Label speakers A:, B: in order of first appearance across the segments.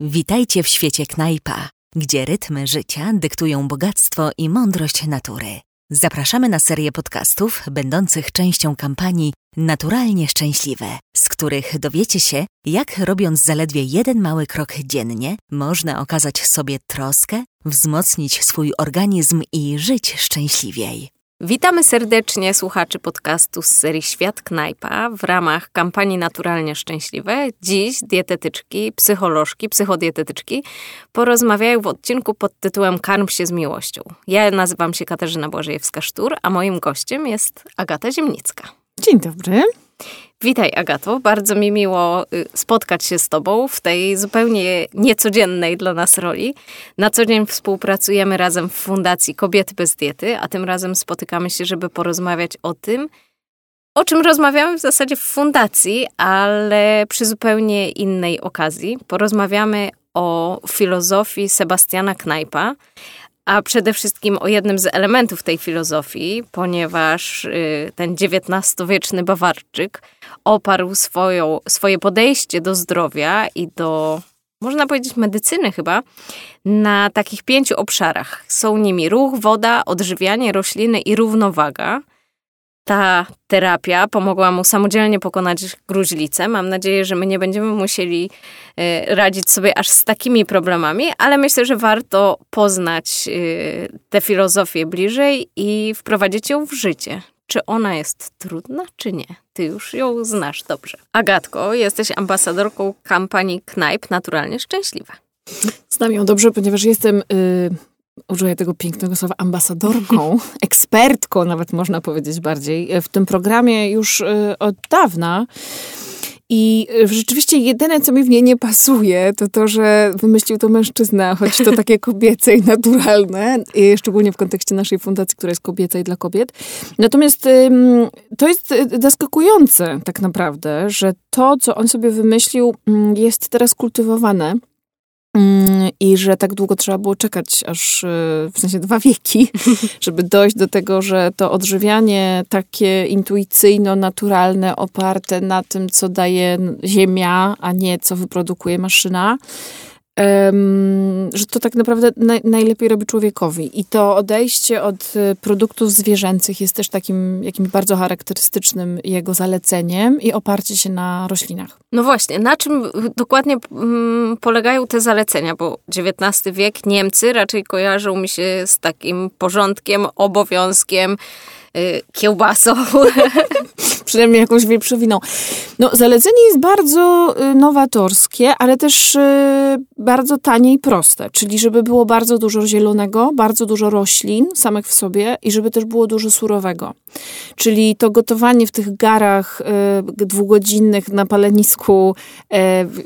A: Witajcie w świecie knajpa, gdzie rytmy życia dyktują bogactwo i mądrość natury. Zapraszamy na serię podcastów będących częścią kampanii Naturalnie Szczęśliwe, z których dowiecie się, jak robiąc zaledwie jeden mały krok dziennie, można okazać sobie troskę, wzmocnić swój organizm i żyć szczęśliwiej.
B: Witamy serdecznie słuchaczy podcastu z serii Świat Knajpa w ramach kampanii Naturalnie Szczęśliwe. Dziś dietetyczki, psycholożki, psychodietetyczki porozmawiają w odcinku pod tytułem Karm się z miłością. Ja nazywam się Katarzyna Błażejewska-Sztur, a moim gościem jest Agata Ziemnicka.
C: Dzień dobry.
B: Witaj, Agato. Bardzo mi miło y, spotkać się z Tobą w tej zupełnie niecodziennej dla nas roli. Na co dzień współpracujemy razem w Fundacji Kobiety bez Diety, a tym razem spotykamy się, żeby porozmawiać o tym, o czym rozmawiamy w zasadzie w Fundacji, ale przy zupełnie innej okazji. Porozmawiamy o filozofii Sebastiana Knajpa, a przede wszystkim o jednym z elementów tej filozofii, ponieważ y, ten XIX-wieczny Bawarczyk oparł swoją, swoje podejście do zdrowia i do, można powiedzieć, medycyny chyba, na takich pięciu obszarach. Są nimi ruch, woda, odżywianie, rośliny i równowaga. Ta terapia pomogła mu samodzielnie pokonać gruźlicę. Mam nadzieję, że my nie będziemy musieli y, radzić sobie aż z takimi problemami, ale myślę, że warto poznać y, tę filozofię bliżej i wprowadzić ją w życie. Czy ona jest trudna, czy nie? Ty już ją znasz dobrze. Agatko, jesteś ambasadorką kampanii Knajp Naturalnie Szczęśliwa.
C: Znam ją dobrze, ponieważ jestem, yy, użyję tego pięknego słowa, ambasadorką, ekspertką nawet można powiedzieć bardziej, w tym programie już yy, od dawna. I rzeczywiście jedyne, co mi w niej nie pasuje, to to, że wymyślił to mężczyzna, choć to takie kobiece i naturalne, szczególnie w kontekście naszej fundacji, która jest kobieca i dla kobiet. Natomiast to jest zaskakujące tak naprawdę, że to, co on sobie wymyślił, jest teraz kultywowane Mm, I że tak długo trzeba było czekać, aż e, w sensie dwa wieki, żeby dojść do tego, że to odżywianie takie intuicyjno-naturalne, oparte na tym, co daje ziemia, a nie co wyprodukuje maszyna, że to tak naprawdę naj, najlepiej robi człowiekowi. I to odejście od e, produktów zwierzęcych jest też takim jakimś bardzo charakterystycznym jego zaleceniem i oparcie się na roślinach.
B: No właśnie, na czym dokładnie mm, polegają te zalecenia? Bo XIX wiek Niemcy raczej kojarzą mi się z takim porządkiem, obowiązkiem, Y, kiełbasą.
C: Przynajmniej jakąś wieprzowiną. No, zalecenie jest bardzo y, nowatorskie, ale też y, bardzo tanie i proste. Czyli żeby było bardzo dużo zielonego, bardzo dużo roślin samych w sobie i żeby też było dużo surowego. Czyli to gotowanie w tych garach dwugodzinnych na palenisku,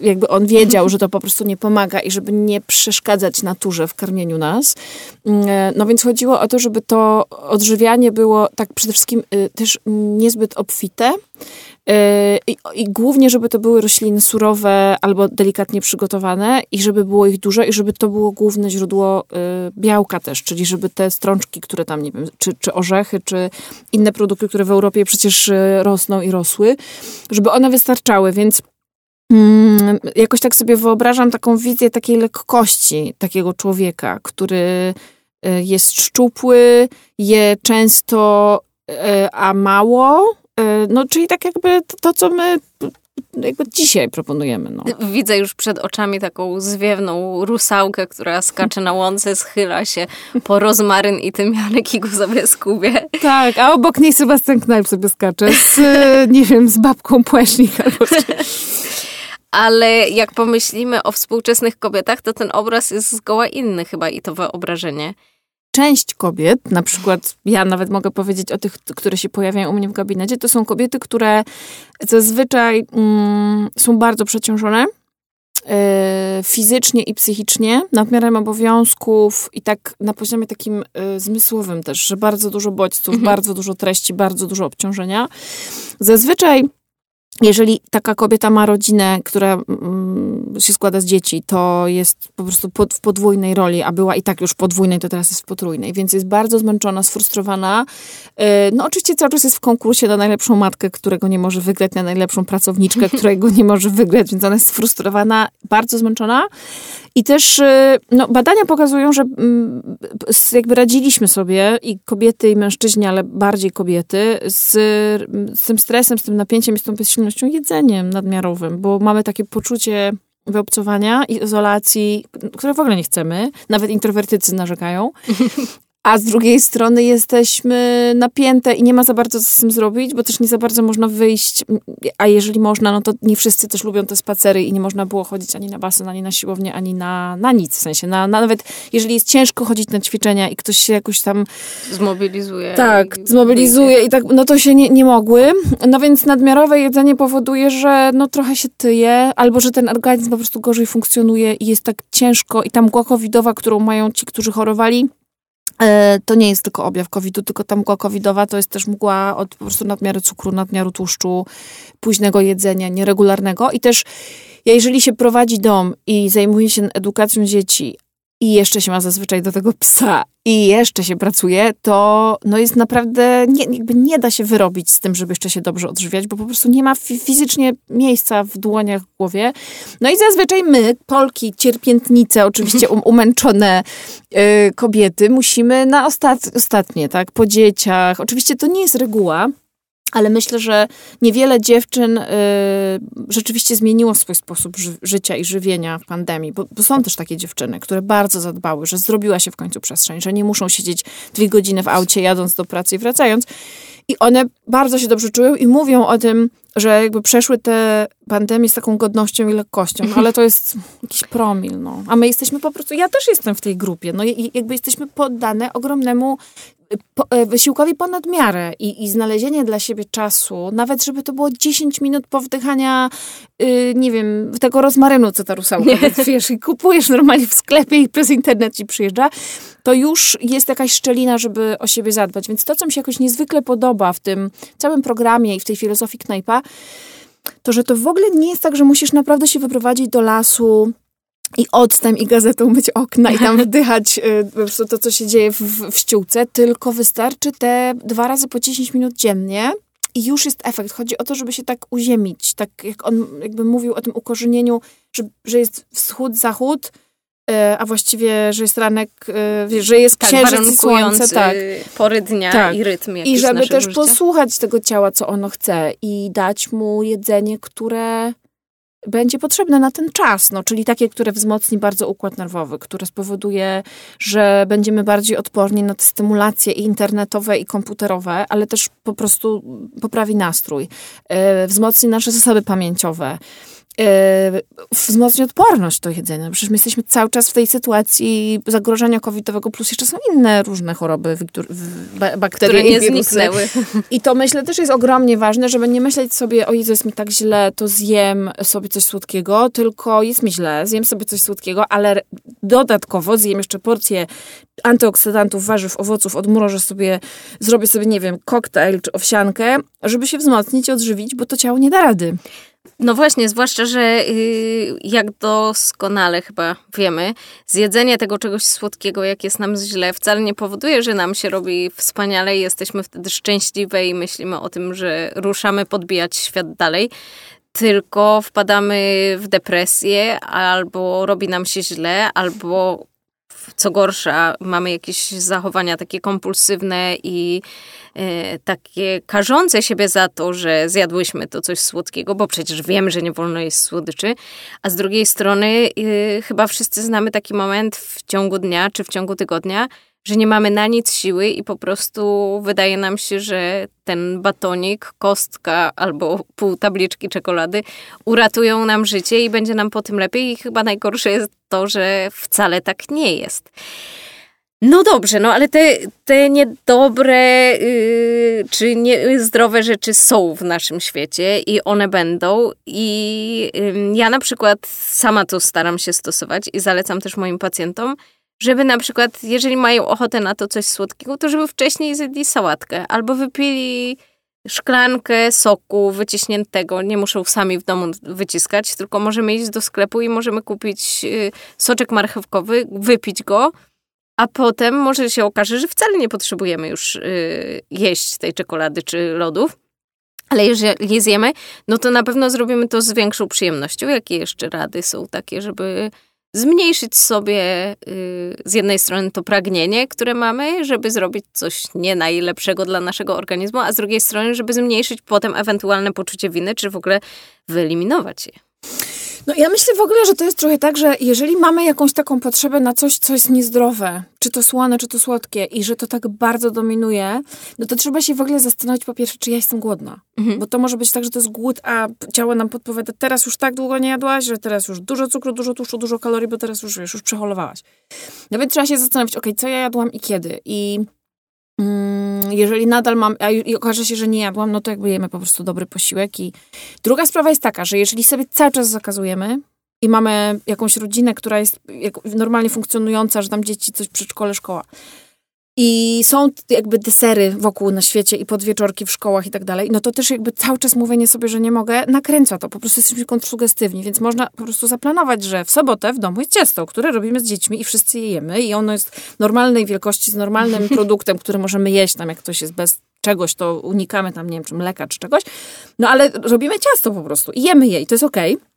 C: jakby on wiedział, że to po prostu nie pomaga i żeby nie przeszkadzać naturze w karmieniu nas. No więc chodziło o to, żeby to odżywianie było tak przede wszystkim y, też niezbyt obfite. Y, I, I, głównie, żeby to były rośliny surowe albo delikatnie przygotowane i żeby było ich dużo i żeby to było główne źródło y, białka też, czyli żeby te strączki, które tam, nie wiem, czy, czy orzechy, czy inne produkty, które w Europie przecież rosną i rosły, żeby one wystarczały, więc mm, jakoś tak sobie wyobrażam taką wizję takiej lekkości takiego człowieka, który Y, jest szczupły, je często, y, a mało. Y, no, czyli tak jakby to, co my jakby dzisiaj proponujemy. No.
B: Widzę już przed oczami taką zwiewną rusałkę, która skacze na łące, schyla się po rozmaryn i tymianek i go sobie skubie.
C: Tak, a obok niej Sebastian Knajp sobie skacze z, nie wiem, z babką Płeśnik albo
B: ale jak pomyślimy o współczesnych kobietach, to ten obraz jest zgoła inny chyba i to wyobrażenie
C: część kobiet, na przykład ja nawet mogę powiedzieć o tych, które się pojawiają u mnie w gabinecie, to są kobiety, które zazwyczaj mm, są bardzo przeciążone yy, fizycznie i psychicznie, nadmiarem obowiązków i tak na poziomie takim yy, zmysłowym też, że bardzo dużo bodźców, mhm. bardzo dużo treści, bardzo dużo obciążenia. Zazwyczaj jeżeli taka kobieta ma rodzinę, która mm, się składa z dzieci, to jest po prostu pod, w podwójnej roli, a była i tak już w podwójnej, to teraz jest w potrójnej, więc jest bardzo zmęczona, sfrustrowana. Yy, no oczywiście cały czas jest w konkursie na najlepszą matkę, którego nie może wygrać, na najlepszą pracowniczkę, którego nie może wygrać, więc ona jest sfrustrowana, bardzo zmęczona. I też yy, no, badania pokazują, że yy, jakby radziliśmy sobie i kobiety i mężczyźni, ale bardziej kobiety z, z tym stresem, z tym napięciem z tą bezsilnością jedzeniem nadmiarowym, bo mamy takie poczucie wyobcowania izolacji, które w ogóle nie chcemy. Nawet introwertycy narzekają. A z drugiej strony jesteśmy napięte i nie ma za bardzo co z tym zrobić, bo też nie za bardzo można wyjść. A jeżeli można, no to nie wszyscy też lubią te spacery i nie można było chodzić ani na basen, ani na siłownię, ani na, na nic. W sensie, na, na nawet jeżeli jest ciężko chodzić na ćwiczenia i ktoś się jakoś tam...
B: Zmobilizuje.
C: Tak, zmobilizuje i tak, no to się nie, nie mogły. No więc nadmiarowe jedzenie powoduje, że no trochę się tyje, albo że ten organizm po prostu gorzej funkcjonuje i jest tak ciężko i ta mgła covidowa, którą mają ci, którzy chorowali, to nie jest tylko objaw COVID-u, tylko ta mgła covidowa to jest też mgła od po prostu nadmiaru cukru, nadmiaru tłuszczu, późnego jedzenia, nieregularnego. I też jeżeli się prowadzi dom i zajmuje się edukacją dzieci, i jeszcze się ma zazwyczaj do tego psa i jeszcze się pracuje, to no jest naprawdę, nie, jakby nie da się wyrobić z tym, żeby jeszcze się dobrze odżywiać, bo po prostu nie ma fizycznie miejsca w dłoniach, w głowie. No i zazwyczaj my, Polki, cierpiętnice, oczywiście um, umęczone y, kobiety, musimy na ostat, ostatnie, tak, po dzieciach. Oczywiście to nie jest reguła, ale myślę, że niewiele dziewczyn y, rzeczywiście zmieniło swój sposób ży życia i żywienia w pandemii, bo, bo, są też takie dziewczyny, które bardzo zadbały, że zrobiła się w końcu przestrzeń, że nie muszą siedzieć dwie godziny w aucie jadąc do pracy i wracając. I one bardzo się dobrze czują i mówią o tym, że jakby przeszły te pandemie z taką godnością i lekkością, ale to jest jakiś promil, no. A my jesteśmy po prostu, ja też jestem w tej grupie, no i jakby jesteśmy poddane ogromnemu po, e, wysiłkowi ponad miarę i, i znalezienie dla siebie czasu, nawet żeby to było 10 minut powdychania, yy, nie wiem, tego rozmarynu, co ta rusałka, wiesz, i kupujesz normalnie w sklepie i przez internet ci przyjeżdża, to już jest jakaś szczelina, żeby o siebie zadbać. Więc to, co mi się jakoś niezwykle podoba w tym całym programie i w tej filozofii knajpa, to, że to w ogóle nie jest tak, że musisz naprawdę się wyprowadzić do lasu, i octem i gazetą myć okna i tam wdychać y, po prostu to, co się dzieje w, w ściółce, tylko wystarczy te dwa razy po 10 minut dziennie i już jest efekt. Chodzi o to, żeby się tak uziemić, tak jak on jakby mówił o tym ukorzenieniu, że, że jest wschód, zachód, y, a właściwie, że jest ranek, y, że jest tak, księżyc i słońce. Tak,
B: pory dnia tak. i rytm.
C: I żeby też życia. posłuchać tego ciała, co ono chce i dać mu jedzenie, które będzie potrzebne na ten czas, no, czyli takie, które wzmocni bardzo układ nerwowy, które spowoduje, że będziemy bardziej odporni na te stymulacje i internetowe i komputerowe, ale też po prostu poprawi nastrój, yy, wzmocni nasze zasoby pamięciowe, wzmocni odporność do jedzenia. Przecież my jesteśmy cały czas w tej sytuacji zagrożenia covidowego, plus jeszcze są inne różne choroby, bakterie
B: Które nie zniknęły.
C: I to myślę też jest ogromnie ważne, żeby nie myśleć sobie, o Jezu, jest mi tak źle, to zjem sobie coś słodkiego, tylko jest mi źle, zjem sobie coś słodkiego, ale dodatkowo zjem jeszcze porcję antyoksydantów, warzyw, owoców, odmrożę sobie, zrobię sobie, nie wiem, koktajl czy owsiankę, żeby się wzmocnić i odżywić, bo to ciało nie da rady.
B: No właśnie, zwłaszcza, że yy, jak doskonale chyba wiemy, zjedzenie tego czegoś słodkiego, jak jest nam źle, wcale nie powoduje, że nam się robi wspaniale i jesteśmy wtedy szczęśliwe i myślimy o tym, że ruszamy podbijać świat dalej. Tylko wpadamy w depresję, albo robi nam się źle, albo co gorsza, mamy jakieś zachowania takie kompulsywne i e, takie karzące siebie za to, że zjadłyśmy to coś słodkiego, bo przecież wiem, że nie wolno jeść słodyczy. A z drugiej strony e, chyba wszyscy znamy taki moment w ciągu dnia czy w ciągu tygodnia, że nie mamy na nic siły i po prostu wydaje nam się, że ten batonik, kostka albo pół tabliczki czekolady uratują nam życie i będzie nam po tym lepiej. I chyba najgorsze jest to, że wcale tak nie jest. No dobrze, no ale te, te niedobre yy, czy niezdrowe rzeczy są w naszym świecie i one będą. I yy, ja na przykład sama to staram się stosować i zalecam też moim pacjentom, żeby na przykład, jeżeli mają ochotę na to coś słodkiego, to żeby wcześniej zjedli sałatkę albo wypili szklankę soku wyciśniętego. Nie muszę sami w domu wyciskać, tylko możemy iść do sklepu i możemy kupić y, soczek marchewkowy, wypić go, a potem może się okaże, że wcale nie potrzebujemy już y, jeść tej czekolady czy lodów. Ale jeżeli je zjemy, no to na pewno zrobimy to z większą przyjemnością. Jakie jeszcze rady są takie, żeby zmniejszyć sobie y, z jednej strony to pragnienie, które mamy, żeby zrobić coś nie najlepszego dla naszego organizmu, a z drugiej strony, żeby zmniejszyć potem ewentualne poczucie winy, czy w ogóle wyeliminować je.
C: No ja myślę w ogóle, że to jest trochę tak, że jeżeli mamy jakąś taką potrzebę na coś, co jest niezdrowe, czy to słone, czy to słodkie i że to tak bardzo dominuje, no to trzeba się w ogóle zastanowić po pierwsze, czy ja jestem głodna. Mhm. Bo to może być tak, że to jest głód, a ciało nam podpowiada, teraz już tak długo nie jadłaś, że teraz już dużo cukru, dużo tłuszczu, dużo kalorii, bo teraz już wiesz, już przeholowałaś. No więc trzeba się zastanowić, ok, co ja jadłam i kiedy. I jeżeli nadal mam, a i okaże się, że nie jadłam, no to jakby jemy po prostu dobry posiłek. I druga sprawa jest taka, że jeżeli sobie cały czas zakazujemy i mamy jakąś rodzinę, która jest normalnie funkcjonująca, że tam dzieci coś przedszkole, szkoła, i są jakby desery wokół na świecie i podwieczorki w szkołach i tak dalej, no to też jakby cały czas mówienie sobie, że nie mogę, nakręca to. Po prostu jesteśmy kontrasugestywni, więc można po prostu zaplanować, że w sobotę w domu jest ciasto, które robimy z dziećmi i wszyscy je jemy i ono jest normalnej wielkości, z normalnym produktem, który możemy jeść tam, jak ktoś jest bez czegoś, to unikamy tam, nie wiem, czy mleka, czy czegoś. No ale robimy ciasto po prostu i jemy je i to jest okej. Okay.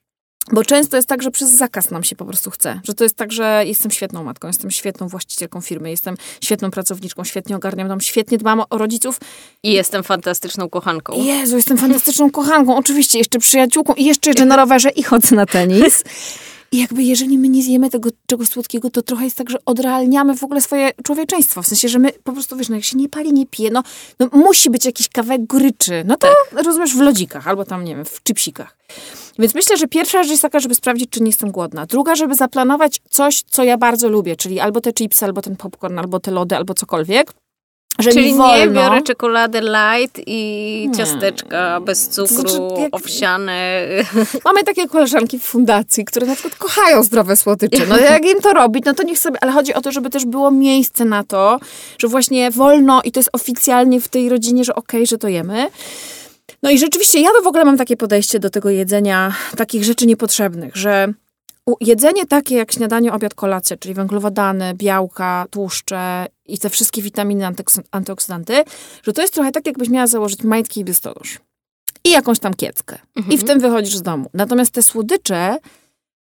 C: Bo często jest tak, że przez zakaz nam się po prostu chce. Że to jest tak, że jestem świetną matką, jestem świetną właścicielką firmy, jestem świetną pracowniczką, świetnie ogarniam dom, świetnie dbam o rodziców.
B: I jestem fantastyczną kochanką.
C: Jezu, jestem fantastyczną kochanką, oczywiście, jeszcze przyjaciółką i jeszcze jeżdżę na rowerze i chodzę na tenis. I jakby jeżeli my nie zjemy tego czegoś słodkiego, to trochę jest tak, że odrealniamy w ogóle swoje człowieczeństwo. W sensie, że my po prostu, wiesz, no jak się nie pali, nie pije, no, no musi być jakiś kawałek goryczy. No to tak. rozumiesz w lodzikach albo tam, nie wiem, w chipsikach. Więc myślę, że pierwsza rzecz jest taka, żeby sprawdzić, czy nie jestem głodna. Druga, żeby zaplanować coś, co ja bardzo lubię, czyli albo te chipsy, albo ten popcorn, albo te lody, albo cokolwiek.
B: Że Czyli nie biorę czekolady light i ciasteczka bez cukru, znaczy, jak... owsiane.
C: Mamy takie koleżanki w fundacji, które na przykład kochają zdrowe słodycze. No jak im to robić, no to niech sobie... Ale chodzi o to, żeby też było miejsce na to, że właśnie wolno i to jest oficjalnie w tej rodzinie, że okej, okay, że to jemy. No i rzeczywiście ja w ogóle mam takie podejście do tego jedzenia takich rzeczy niepotrzebnych, że jedzenie takie jak śniadanie, obiad, kolacja, czyli węglowodany, białka, tłuszcze i te wszystkie witaminy, antyoksydanty, że to jest trochę tak, jakbyś miała założyć majtki i biustonosz. I jakąś tam kieckę. Mhm. I w mhm. tym wychodzisz z domu. Natomiast te słodycze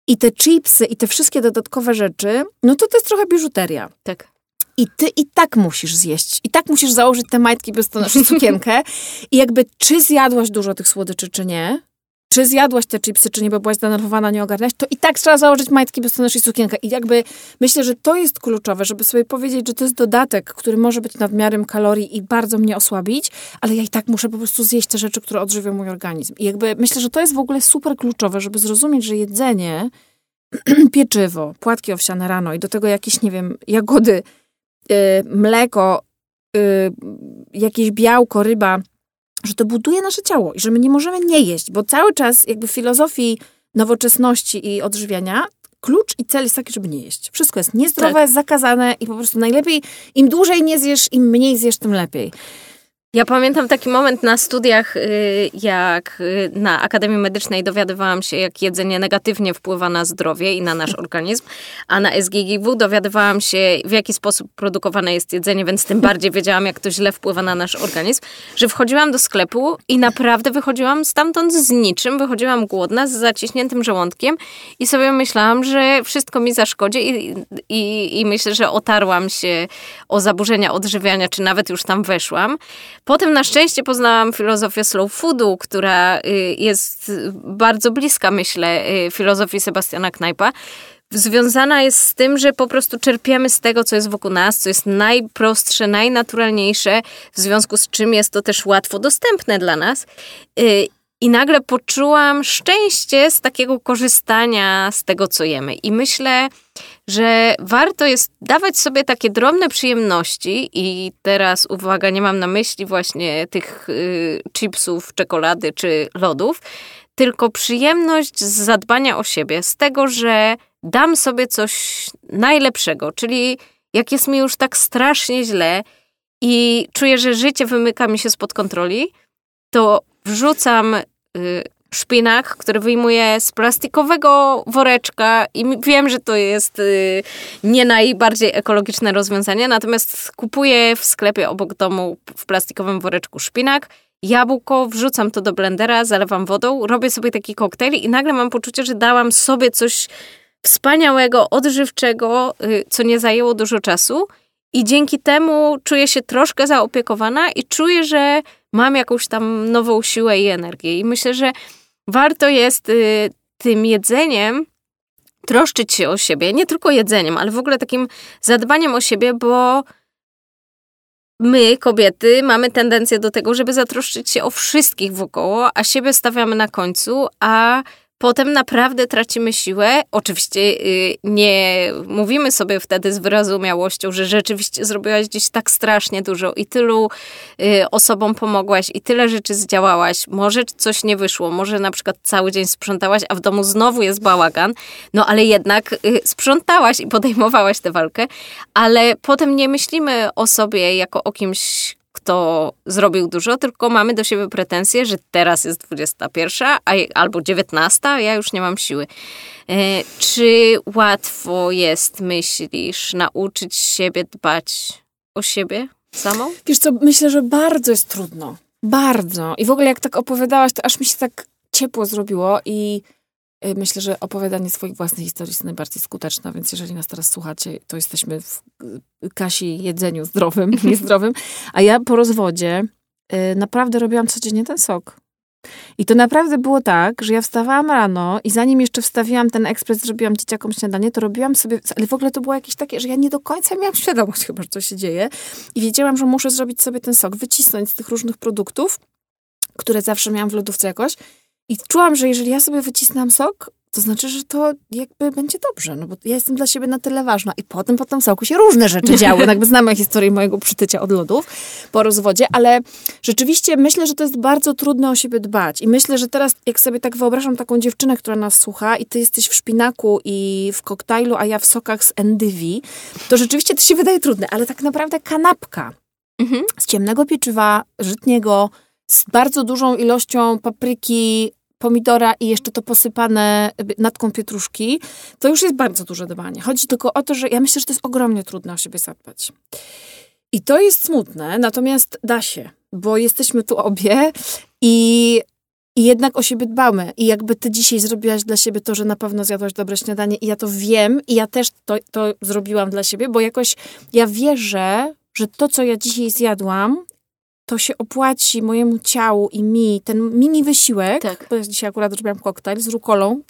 C: i te chipsy i te wszystkie dodatkowe rzeczy, no to to jest trochę biżuteria.
B: Tak.
C: I ty i tak musisz zjeść. I tak musisz założyć te majtki biustonosz i sukienkę. I jakby czy zjadłaś dużo tych słodyczy, czy nie, czy zjadłaś te chipsy, czy nie, bo byłaś zdenerwowana, nie ogarniałaś, to i tak trzeba założyć majtki biustonosz i sukienkę. I jakby myślę, że to jest kluczowe, żeby sobie powiedzieć, że to jest dodatek, który może być nadmiarem kalorii i bardzo mnie osłabić, ale ja i tak muszę po prostu zjeść te rzeczy, które odżywią mój organizm. I jakby myślę, że to jest w ogóle super kluczowe, żeby zrozumieć, że jedzenie, pieczywo, płatki owsiane rano i do tego jakieś, nie wiem, jagody, yy, mleko, yy, jakieś białko, ryba, że to buduje nasze ciało i że my nie możemy nie jeść, bo cały czas jakby w filozofii nowoczesności i odżywiania klucz i cel jest taki, żeby nie jeść. Wszystko jest niezdrowe, tak. zakazane i po prostu najlepiej, im dłużej nie zjesz, im mniej zjesz, tym lepiej.
B: Ja pamiętam taki moment na studiach, y, jak y, na Akademii Medycznej dowiadywałam się, jak jedzenie negatywnie wpływa na zdrowie i na nasz organizm, a na SGGW dowiadywałam się, w jaki sposób produkowane jest jedzenie, więc tym bardziej wiedziałam, jak to źle wpływa na nasz organizm, że wchodziłam do sklepu i naprawdę wychodziłam stamtąd z niczym, wychodziłam głodna, z zaciśniętym żołądkiem i sobie myślałam, że wszystko mi zaszkodzi i, i, i myślę, że otarłam się o zaburzenia odżywiania, czy nawet już tam weszłam. Potem na szczęście poznałam filozofię slow foodu, która y, jest bardzo bliska, myślę, y, filozofii Sebastiana Knajpa związana jest z tym, że po prostu czerpiemy z tego, co jest wokół nas, co jest najprostsze, najnaturalniejsze, w związku z czym jest to też łatwo dostępne dla nas. Y, I nagle poczułam szczęście z takiego korzystania z tego, co jemy. I myślę, że warto jest dawać sobie takie drobne przyjemności i teraz uwaga, nie mam na myśli właśnie tych y, chipsów, czekolady czy lodów, tylko przyjemność z zadbania o siebie, z tego, że dam sobie coś najlepszego, czyli jak jest mi już tak strasznie źle i czuję, że życie wymyka mi się spod kontroli, to wrzucam y, szpinak, który wyjmuję z plastikowego woreczka i wiem, że to jest y, nie najbardziej ekologiczne rozwiązanie, natomiast kupuję w sklepie obok domu w plastikowym woreczku szpinak, jabłko, wrzucam to do blendera, zalewam wodą, robię sobie taki koktajl i nagle mam poczucie, że dałam sobie coś wspaniałego, odżywczego, y, co nie zajęło dużo czasu i dzięki temu czuję się troszkę zaopiekowana i czuję, że mam jakąś tam nową siłę i energię. I myślę, że warto jest y, tym jedzeniem troszczyć się o siebie, nie tylko jedzeniem, ale w ogóle takim zadbaniem o siebie, bo my, kobiety, mamy tendencję do tego, żeby zatroszczyć się o wszystkich wokoło, a siebie stawiamy na końcu, a potem naprawdę tracimy siłę. Oczywiście y, nie mówimy sobie wtedy z wyrozumiałością, że rzeczywiście zrobiłaś dziś tak strasznie dużo i tylu y, osobom pomogłaś i tyle rzeczy zdziałałaś. Może coś nie wyszło, może na przykład cały dzień sprzątałaś, a w domu znowu jest bałagan, no ale jednak y, sprzątałaś i podejmowałaś tę walkę, ale potem nie myślimy o sobie jako o kimś, kto zrobił dużo, tylko mamy do siebie pretensje, że teraz jest 21 a, albo 19, a ja już nie mam siły. E, czy łatwo jest, myślisz, nauczyć siebie dbać o siebie samą?
C: Wiesz co, myślę, że bardzo jest trudno. Bardzo. I w ogóle jak tak opowiadałaś, to aż mi się tak ciepło zrobiło i myślę, że opowiadanie swoich własnych historii jest najbardziej skuteczne, więc jeżeli nas teraz słuchacie, to jesteśmy w y, kasi jedzeniu zdrowym, niezdrowym. A ja po rozwodzie y, naprawdę robiłam codziennie ten sok. I to naprawdę było tak, że ja wstawałam rano i zanim jeszcze wstawiłam ten ekspres, zrobiłam dzieciakom śniadanie, to robiłam sobie, ale w ogóle to było jakieś takie, że ja nie do końca miałam świadomość chyba, że co się dzieje. I wiedziałam, że muszę zrobić sobie ten sok, wycisnąć z tych różnych produktów, które zawsze miałam w lodówce jakoś i czułam, że jeżeli ja sobie wycisnę sok, to znaczy, że to jakby będzie dobrze, no bo ja jestem dla siebie na tyle ważna. I potem po tym soku się różne rzeczy działy. No jakby znamy historię mojego przytycia od lodów po rozwodzie, ale rzeczywiście myślę, że to jest bardzo trudno o siebie dbać. I myślę, że teraz, jak sobie tak wyobrażam taką dziewczynę, która nas słucha i ty jesteś w szpinaku i w koktajlu, a ja w sokach z endywi, to rzeczywiście to się wydaje trudne, ale tak naprawdę kanapka mhm. z ciemnego pieczywa, żytniego, z bardzo dużą ilością papryki, pomidora i jeszcze to posypane natką pietruszki, to już jest bardzo duże dbanie. Chodzi tylko o to, że ja myślę, że to jest ogromnie trudno o siebie zadbać. I to jest smutne, natomiast da się, bo jesteśmy tu obie i, i jednak o siebie dbamy. I jakby ty dzisiaj zrobiłaś dla siebie to, że na pewno zjadłaś dobre śniadanie i ja to wiem i ja też to, to zrobiłam dla siebie, bo jakoś ja wierzę, że to, co ja dzisiaj zjadłam, to się opłaci mojemu ciału i mi ten mini wysiłek, tak. bo dzisiaj akurat zrobiłam koktajl z rukolą.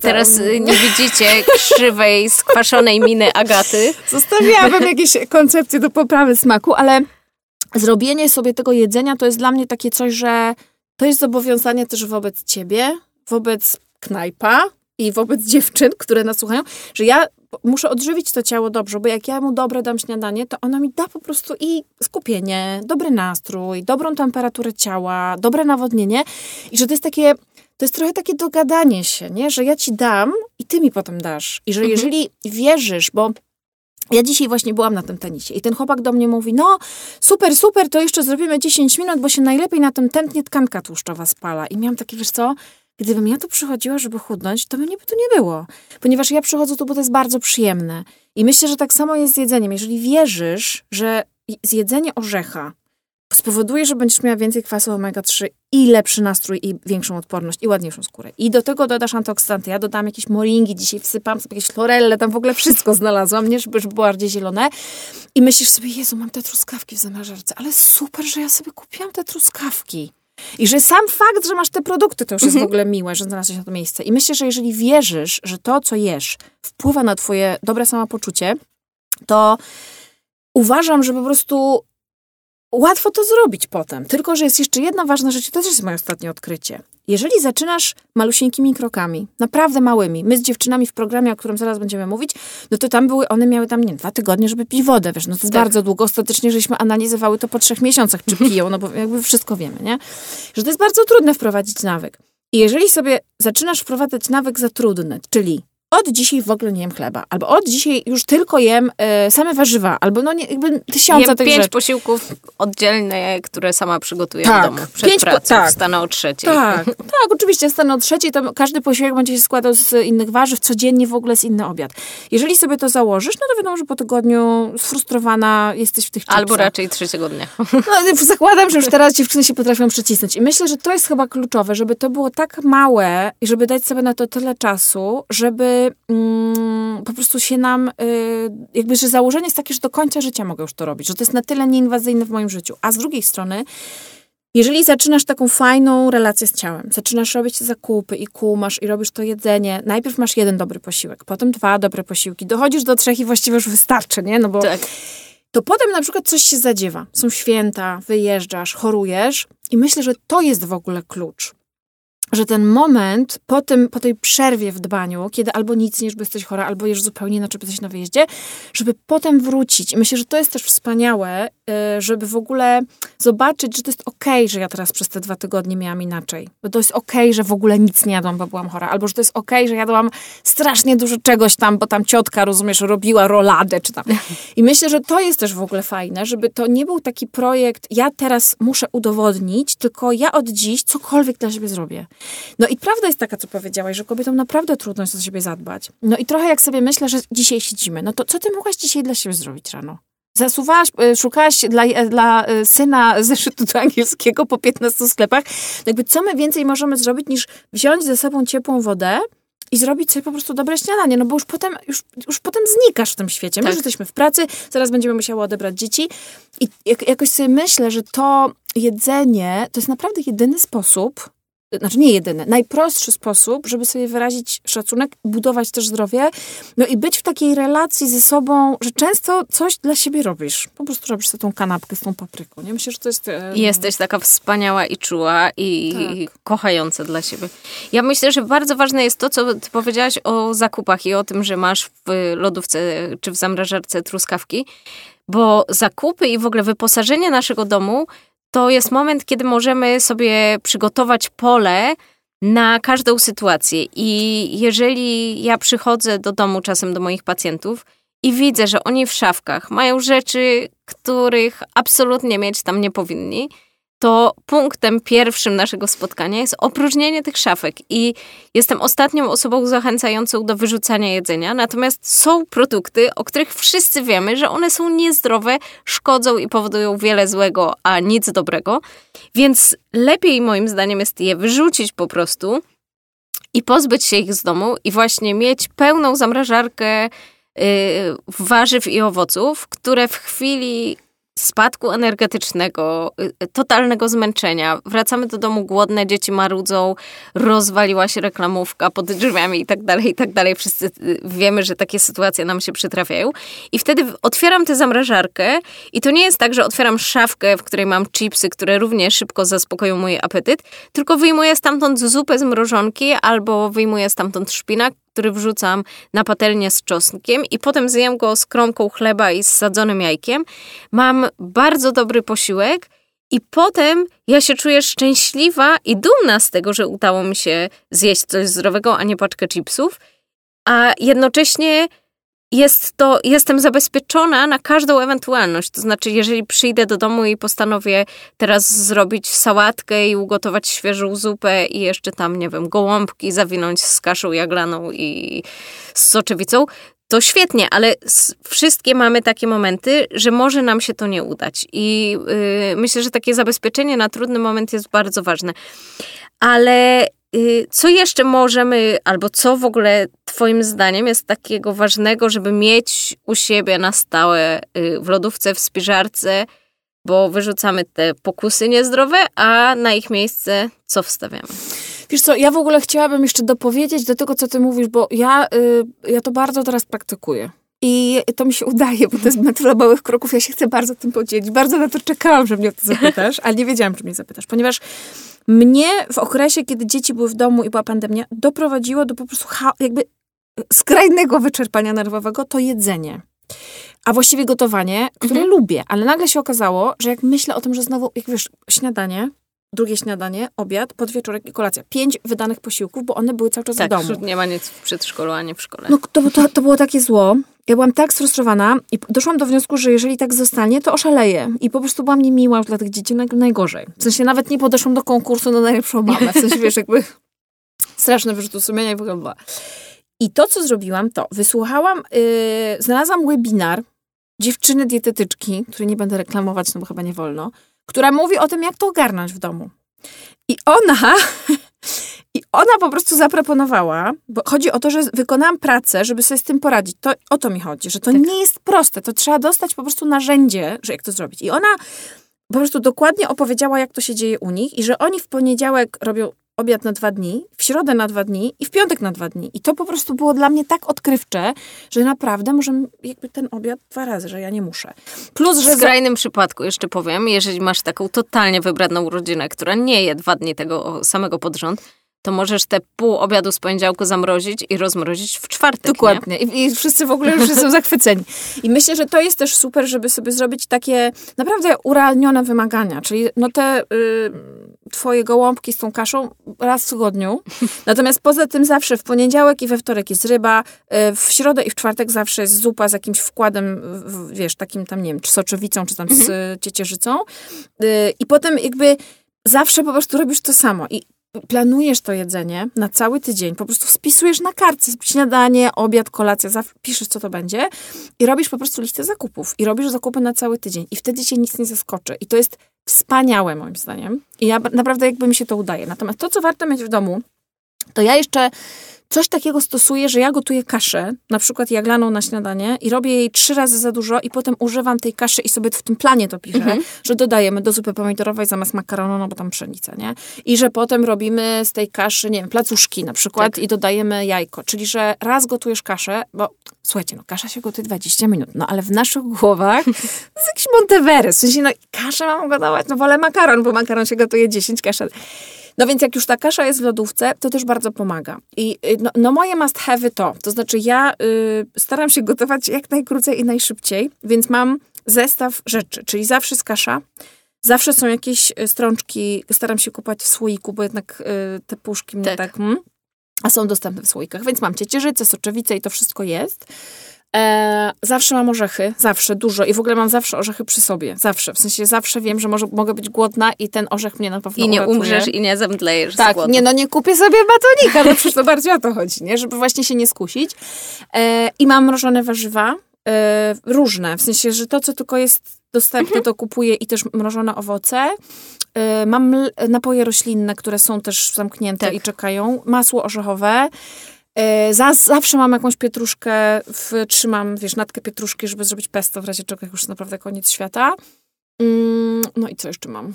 B: Teraz y, nie widzicie krzywej, skwaszonej miny Agaty.
C: Zostawiałabym jakieś koncepcje do poprawy smaku, ale zrobienie sobie tego jedzenia to jest dla mnie takie coś, że to jest zobowiązanie też wobec ciebie, wobec knajpa i wobec dziewczyn, które nas słuchają, że ja muszę odżywić to ciało dobrze, bo jak ja mu dobre dam śniadanie, to ona mi da po prostu i skupienie, dobry nastrój, dobrą temperaturę ciała, dobre nawodnienie i że to jest takie, to jest trochę takie dogadanie się, nie? że ja ci dam i ty mi potem dasz. I że mhm. jeżeli wierzysz, bo ja dzisiaj właśnie byłam na tym tenisie i ten chłopak do mnie mówi, no super, super, to jeszcze zrobimy 10 minut, bo się najlepiej na tym tętnie tkanka tłuszczowa spala. I miałam takie, wiesz co, Gdybym ja tu przychodziła, żeby chudnąć, to by mnie tu nie było. Ponieważ ja przychodzę tu, bo to jest bardzo przyjemne. I myślę, że tak samo jest z jedzeniem. Jeżeli wierzysz, że zjedzenie orzecha spowoduje, że będziesz miała więcej kwasu omega-3 i lepszy nastrój i większą odporność i ładniejszą skórę. I do tego dodasz antyoksydanty. Ja dodam jakieś moringi, dzisiaj wsypam sobie jakieś florelle, tam w ogóle wszystko znalazłam, nie, żeby było bardziej zielone. I myślisz sobie, Jezu, mam te truskawki w zamrażarce, ale super, że ja sobie kupiłam te truskawki. I że sam fakt, że masz te produkty, to już jest w mhm. ogóle miłe, że znalazłeś na to miejsce. I myślę, że jeżeli wierzysz, że to, co jesz, wpływa na twoje dobre samopoczucie, to uważam, że po prostu łatwo to zrobić potem. Tylko, że jest jeszcze jedna ważna rzecz, to też jest moje ostatnie odkrycie. Jeżeli zaczynasz malusieńkimi krokami, naprawdę małymi, my z dziewczynami w programie, o którym zaraz będziemy mówić, no to tam były, one miały tam, nie dwa tygodnie, żeby pić wodę, wiesz, no to tak. bardzo długo. Ostatecznie żeśmy analizowały to po trzech miesiącach, czy piją, no bo jakby wszystko wiemy, nie? Że to jest bardzo trudne wprowadzić nawyk. I jeżeli sobie zaczynasz wprowadzać nawyk za trudny, czyli od dzisiaj w ogóle nie jem chleba, albo od dzisiaj już tylko jem e, same warzywa, albo no nie, jakby tysiące
B: Jem
C: tych
B: pięć
C: rzeczy.
B: posiłków oddzielne, które sama przygotuję
C: Tak.
B: w domu. Przed
C: Pięć po-
B: pracą,
C: tak.
B: wstanę o trzeciej.
C: Tak, tak, oczywiście stanę o trzeciej, to każdy posiłek będzie się składał z innych warzyw, codziennie w ogóle jest inny obiad. Jeżeli sobie to założysz, no to wiadomo, że po tygodniu sfrustrowana jesteś w tych chipsach.
B: Albo raczej trzeciego dnia.
C: No, zakładam, że już teraz dziewczyny się potrafią przycisnąć. I myślę, że to jest chyba kluczowe, żeby to było tak małe i żeby dać sobie na to tyle czasu, żeby mm, po prostu się nam, y, jakby, że założenie jest takie, że do końca życia mogę już to robić, że to jest na tyle nieinwazyjne w moim życiu. A z drugiej strony, jeżeli zaczynasz taką fajną relację z ciałem, zaczynasz robić te zakupy i kumasz i robisz to jedzenie, najpierw masz jeden dobry posiłek, potem dwa dobre posiłki, dochodzisz do trzech i właściwie już wystarczy, nie? No bo
B: Tak.
C: to potem na przykład coś się zadziewa. Są święta, wyjeżdżasz, chorujesz i myślę, że to jest w ogóle klucz. Że ten moment po, tym, po tej przerwie w dbaniu, kiedy albo nic nie jesz, bo jesteś chora, albo jesz zupełnie inaczej, bo jesteś na wyjeździe, żeby potem wrócić. I myślę, że to jest też wspaniałe, y, żeby w ogóle zobaczyć, że to jest okej, że ja teraz przez te dwa tygodnie miałam inaczej. Bo to jest okej, że w ogóle nic nie jadłam, bo byłam chora. Albo, że to jest okej, że jadłam strasznie dużo czegoś tam, bo tam ciotka, rozumiesz, robiła roladę czy tam. I myślę, że to jest też w ogóle fajne, żeby to nie był taki projekt, ja teraz muszę udowodnić, tylko ja od dziś cokolwiek dla siebie zrobię. No i prawda jest taka, co powiedziałaś, że kobietom naprawdę trudno jest o siebie zadbać. No i trochę jak sobie myślę, że dzisiaj siedzimy, no to co ty mogłaś dzisiaj dla siebie zrobić rano? Zasuwałaś, y, szukałaś dla, y, dla y, syna zeszytu do angielskiego po 15 sklepach. Jakby co my więcej możemy zrobić, niż wziąć ze sobą ciepłą wodę i zrobić sobie po prostu dobre śniadanie, no bo już potem, już, już potem znikasz w tym świecie. My
B: Tak.
C: już jesteśmy w pracy, zaraz będziemy musiały odebrać dzieci i jak, jakoś sobie myślę, że to jedzenie to jest naprawdę jedyny sposób, znaczy nie jedyny, najprostszy sposób, żeby sobie wyrazić szacunek, budować też zdrowie, no i być w takiej relacji ze sobą, że często coś dla siebie robisz. Po prostu robisz sobie tą kanapkę z tą papryką. Nie myślę, że to jest... e,
B: Jesteś taka wspaniała i czuła i
C: Tak.
B: kochająca dla siebie. Ja myślę, że bardzo ważne jest to, co ty powiedziałaś o zakupach i o tym, że masz w lodówce czy w zamrażarce truskawki, bo zakupy i w ogóle wyposażenie naszego domu to jest moment, kiedy możemy sobie przygotować pole na każdą sytuację. I jeżeli ja przychodzę do domu czasem do moich pacjentów i widzę, że oni w szafkach mają rzeczy, których absolutnie mieć tam nie powinni, to punktem pierwszym naszego spotkania jest opróżnienie tych szafek. I jestem ostatnią osobą zachęcającą do wyrzucania jedzenia, natomiast są produkty, o których wszyscy wiemy, że one są niezdrowe, szkodzą i powodują wiele złego, a nic dobrego. Więc lepiej moim zdaniem jest je wyrzucić po prostu i pozbyć się ich z domu i właśnie mieć pełną zamrażarkę y, warzyw i owoców, które w chwili spadku energetycznego, y, totalnego zmęczenia, wracamy do domu głodne, dzieci marudzą, rozwaliła się reklamówka pod drzwiami i tak dalej, i tak dalej. Wszyscy y, wiemy, że takie sytuacje nam się przytrafiają. I wtedy otwieram tę zamrażarkę i to nie jest tak, że otwieram szafkę, w której mam chipsy, które równie szybko zaspokoją mój apetyt, tylko wyjmuję stamtąd zupę z mrożonki albo wyjmuję stamtąd szpinak, który wrzucam na patelnię z czosnkiem i potem zjem go z kromką chleba i z sadzonym jajkiem. Mam bardzo dobry posiłek i potem ja się czuję szczęśliwa i dumna z tego, że udało mi się zjeść coś zdrowego, a nie paczkę chipsów. A jednocześnie jest to, jestem zabezpieczona na każdą ewentualność. To znaczy, jeżeli przyjdę do domu i postanowię teraz zrobić sałatkę i ugotować świeżą zupę i jeszcze tam, nie wiem, gołąbki zawinąć z kaszą jaglaną i z soczewicą, to świetnie, ale wszystkie mamy takie momenty, że może nam się to nie udać. I yy, myślę, że takie zabezpieczenie na trudny moment jest bardzo ważne. Ale co jeszcze możemy, albo co w ogóle Twoim zdaniem jest takiego ważnego, żeby mieć u siebie na stałe y, w lodówce, w spiżarce, bo wyrzucamy te pokusy niezdrowe, a na ich miejsce co wstawiamy?
C: Wiesz co, ja w ogóle chciałabym jeszcze dopowiedzieć do tego, co ty mówisz, bo ja, y, ja to bardzo teraz praktykuję. I to mi się udaje, bo to jest metoda małych kroków. Ja się chcę bardzo tym podzielić. Bardzo na to czekałam, że mnie o to zapytasz, ale nie wiedziałam, czy mnie zapytasz, ponieważ mnie w okresie, kiedy dzieci były w domu i była pandemia, doprowadziło do po prostu jakby skrajnego wyczerpania nerwowego to jedzenie. A właściwie gotowanie, które lubię, ale nagle się okazało, że jak myślę o tym, że znowu, jak wiesz, śniadanie, drugie śniadanie, obiad, podwieczorek i kolacja. Pięć wydanych posiłków, bo one były cały czas
B: tak,
C: w domu.
B: nie ma nic w przedszkolu ani w szkole.
C: No to, to, to było takie zło. Ja byłam tak sfrustrowana i doszłam do wniosku, że jeżeli tak zostanie, to oszaleję. I po prostu byłam niemiła już dla tych dzieci najgorzej. W sensie nawet nie podeszłam do konkursu na najlepszą mamę. W sensie, wiesz, jakby straszne wyrzutu sumienia i w ogóle była. I to, co zrobiłam, to wysłuchałam, yy, znalazłam webinar dziewczyny dietetyczki, której nie będę reklamować, no bo chyba nie wolno, która mówi o tym, jak to ogarnąć w domu. I ona, i ona po prostu zaproponowała, bo chodzi o to, że wykonałam pracę, żeby sobie z tym poradzić. To, o to mi chodzi, że to tak. nie jest proste. To trzeba dostać po prostu narzędzie, że jak to zrobić. I ona po prostu dokładnie opowiedziała, jak to się dzieje u nich i że oni w poniedziałek robią obiad na dwa dni, w środę na dwa dni i w piątek na dwa dni. I to po prostu było dla mnie tak odkrywcze, że naprawdę możemy jakby ten obiad dwa razy, że ja nie muszę.
B: Plus, że w skrajnym za... przypadku jeszcze powiem, jeżeli masz taką totalnie wybraną rodzinę, która nie je dwa dni tego samego pod rząd, to możesz te pół obiadu z poniedziałku zamrozić i rozmrozić w czwartek.
C: Dokładnie. I, I, wszyscy w ogóle już są zachwyceni. I myślę, że to jest też super, żeby sobie zrobić takie naprawdę urealnione wymagania. Czyli no te y, twoje gołąbki z tą kaszą raz w tygodniu. Natomiast poza tym zawsze w poniedziałek i we wtorek jest ryba, y, w środę i w czwartek zawsze jest zupa z jakimś wkładem, wiesz, takim tam, nie wiem, czy soczowicą, czy tam z mhm. ciecierzycą. Y, I potem jakby zawsze po prostu robisz to samo. I planujesz to jedzenie na cały tydzień, po prostu spisujesz na kartce śniadanie, obiad, kolacja, piszesz co to będzie i robisz po prostu listę zakupów i robisz zakupy na cały tydzień i wtedy cię nic nie zaskoczy i to jest wspaniałe moim zdaniem i ja naprawdę jakby mi się to udaje. Natomiast to, co warto mieć w domu, to ja jeszcze coś takiego stosuję, że ja gotuję kaszę, na przykład jaglaną na śniadanie i robię jej trzy razy za dużo i potem używam tej kaszy i sobie w tym planie to piszę, mhm. że dodajemy do zupy pomidorowej zamiast makaronu, no bo tam pszenica, nie? I że potem robimy z tej kaszy, nie wiem, placuszki na przykład tak. i dodajemy jajko. Czyli, że raz gotujesz kaszę, bo słuchajcie, no kasza się gotuje 20 minut, no ale w naszych głowach to jest jakiś Monteverest. W sensie, no kaszę mam gotować, no wolę makaron, bo makaron się gotuje 10, kasza... No więc jak już ta kasza jest w lodówce, to też bardzo pomaga. I y, no, no moje must have to, to znaczy ja y, staram się gotować jak najkrócej i najszybciej, więc mam zestaw rzeczy, czyli zawsze z kasza, zawsze są jakieś y, strączki, staram się kupować w słoiku, bo jednak y, te puszki mnie tak, tak hmm, a są dostępne w słoikach, więc mam ciecierzycę, soczewice i to wszystko jest. E, zawsze mam orzechy, zawsze dużo i w ogóle mam zawsze orzechy przy sobie, zawsze. W sensie zawsze wiem, że może, mogę być głodna i ten orzech mnie na pewno
B: I nie
C: uratuje.
B: umrzesz i nie zemdlejesz
C: Tak, nie no nie kupię sobie batonika, no przecież to bardziej o to chodzi, nie? Żeby właśnie się nie skusić. E, I mam mrożone warzywa, e, różne, w sensie, że to, co tylko jest dostępne, mhm. to kupuję i też mrożone owoce. E, mam napoje roślinne, które są też zamknięte tak. i czekają. Masło orzechowe. E, zawsze mam jakąś pietruszkę, w, trzymam, wiesz, natkę pietruszki, żeby zrobić pesto, w razie czego już naprawdę koniec świata. Mm, no i co jeszcze mam?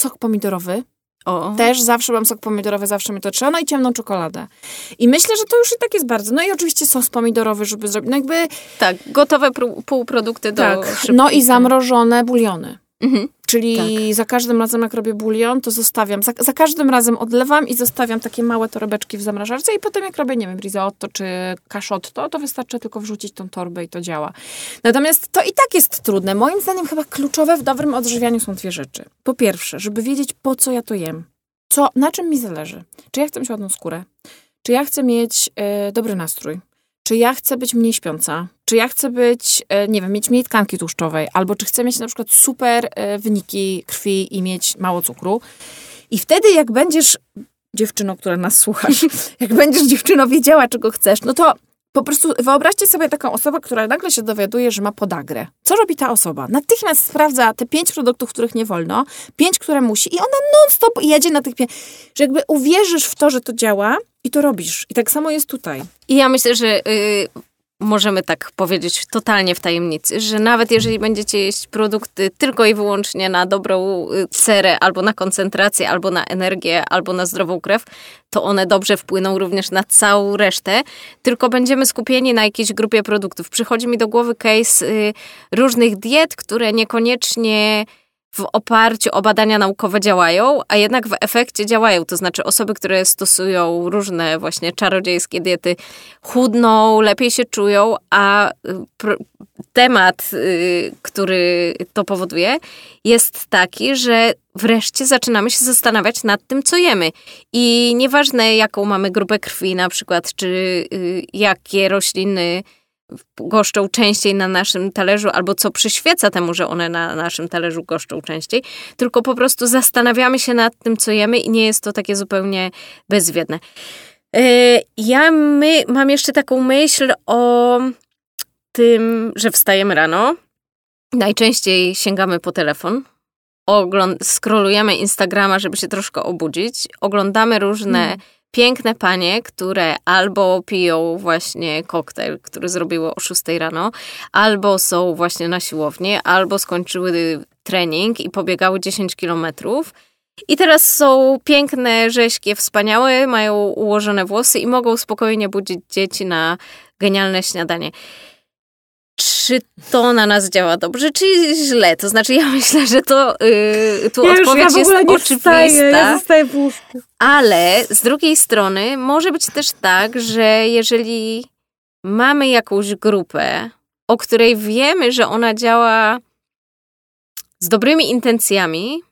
C: Sok pomidorowy. O. Też zawsze mam sok pomidorowy, zawsze mi to trzeba. No i ciemną czekoladę. I myślę, że to już i tak jest bardzo. No i oczywiście sos pomidorowy, żeby zrobić. No jakby.
B: Tak, gotowe półprodukty do. Tak.
C: No i zamrożone buliony. Mhm. Czyli tak. za każdym razem, jak robię bulion, to zostawiam. Za, za, każdym razem odlewam i zostawiam takie małe torebeczki w zamrażarce i potem jak robię, nie wiem, risotto czy kaszotto, to wystarczy tylko wrzucić tą torbę i to działa. Natomiast to i tak jest trudne. Moim zdaniem chyba kluczowe w dobrym odżywianiu są dwie rzeczy. Po pierwsze, żeby wiedzieć, po co ja to jem. Co, na czym mi zależy. Czy ja chcę mieć ładną skórę? Czy ja chcę mieć yy, dobry nastrój? Czy ja chcę być mniej śpiąca, czy ja chcę być, e, nie wiem, mieć mniej tkanki tłuszczowej, albo czy chcę mieć na przykład super e, wyniki krwi i mieć mało cukru. I wtedy, jak będziesz dziewczyną, która nas słuchasz, jak będziesz dziewczyną wiedziała, czego chcesz, no to po prostu wyobraźcie sobie taką osobę, która nagle się dowiaduje, że ma podagrę. Co robi ta osoba? Natychmiast sprawdza te pięć produktów, których nie wolno, pięć, które musi i ona non-stop jedzie na tych pięć. Że jakby uwierzysz w to, że to działa i to robisz. I tak samo jest tutaj.
B: I ja myślę, że y, możemy tak powiedzieć totalnie w tajemnicy, że nawet jeżeli będziecie jeść produkty tylko i wyłącznie na dobrą y, cerę, albo na koncentrację, albo na energię, albo na zdrową krew, to one dobrze wpłyną również na całą resztę, tylko będziemy skupieni na jakiejś grupie produktów. Przychodzi mi do głowy case y, różnych diet, które niekoniecznie w oparciu o badania naukowe działają, a jednak w efekcie działają. To znaczy osoby, które stosują różne właśnie czarodziejskie diety, chudną, lepiej się czują, a y, temat, y, który to powoduje, jest taki, że wreszcie zaczynamy się zastanawiać nad tym, co jemy. I nieważne, jaką mamy grupę krwi na przykład, czy y, jakie rośliny goszczą częściej na naszym talerzu, albo co przyświeca temu, że one na naszym talerzu goszczą częściej, tylko po prostu zastanawiamy się nad tym, co jemy i nie jest to takie zupełnie bezwiedne. E, ja my, mam jeszcze taką myśl o tym, że wstajemy rano, najczęściej sięgamy po telefon, ogląd- scrollujemy Instagrama, żeby się troszkę obudzić, oglądamy różne mm piękne panie, które albo piją właśnie koktajl, który zrobiły o 6 rano, albo są właśnie na siłowni, albo skończyły trening i pobiegały 10 kilometrów. I teraz są piękne, rześkie, wspaniałe, mają ułożone włosy i mogą spokojnie budzić dzieci na genialne śniadanie czy to na nas działa dobrze, czy źle. To znaczy, ja myślę, że to yy, tu ja odpowiedź ja jest oczywista. Wstaję, ja
C: zostaję w łóżku.
B: Ale z drugiej strony może być też tak, że jeżeli mamy jakąś grupę, o której wiemy, że ona działa z dobrymi intencjami,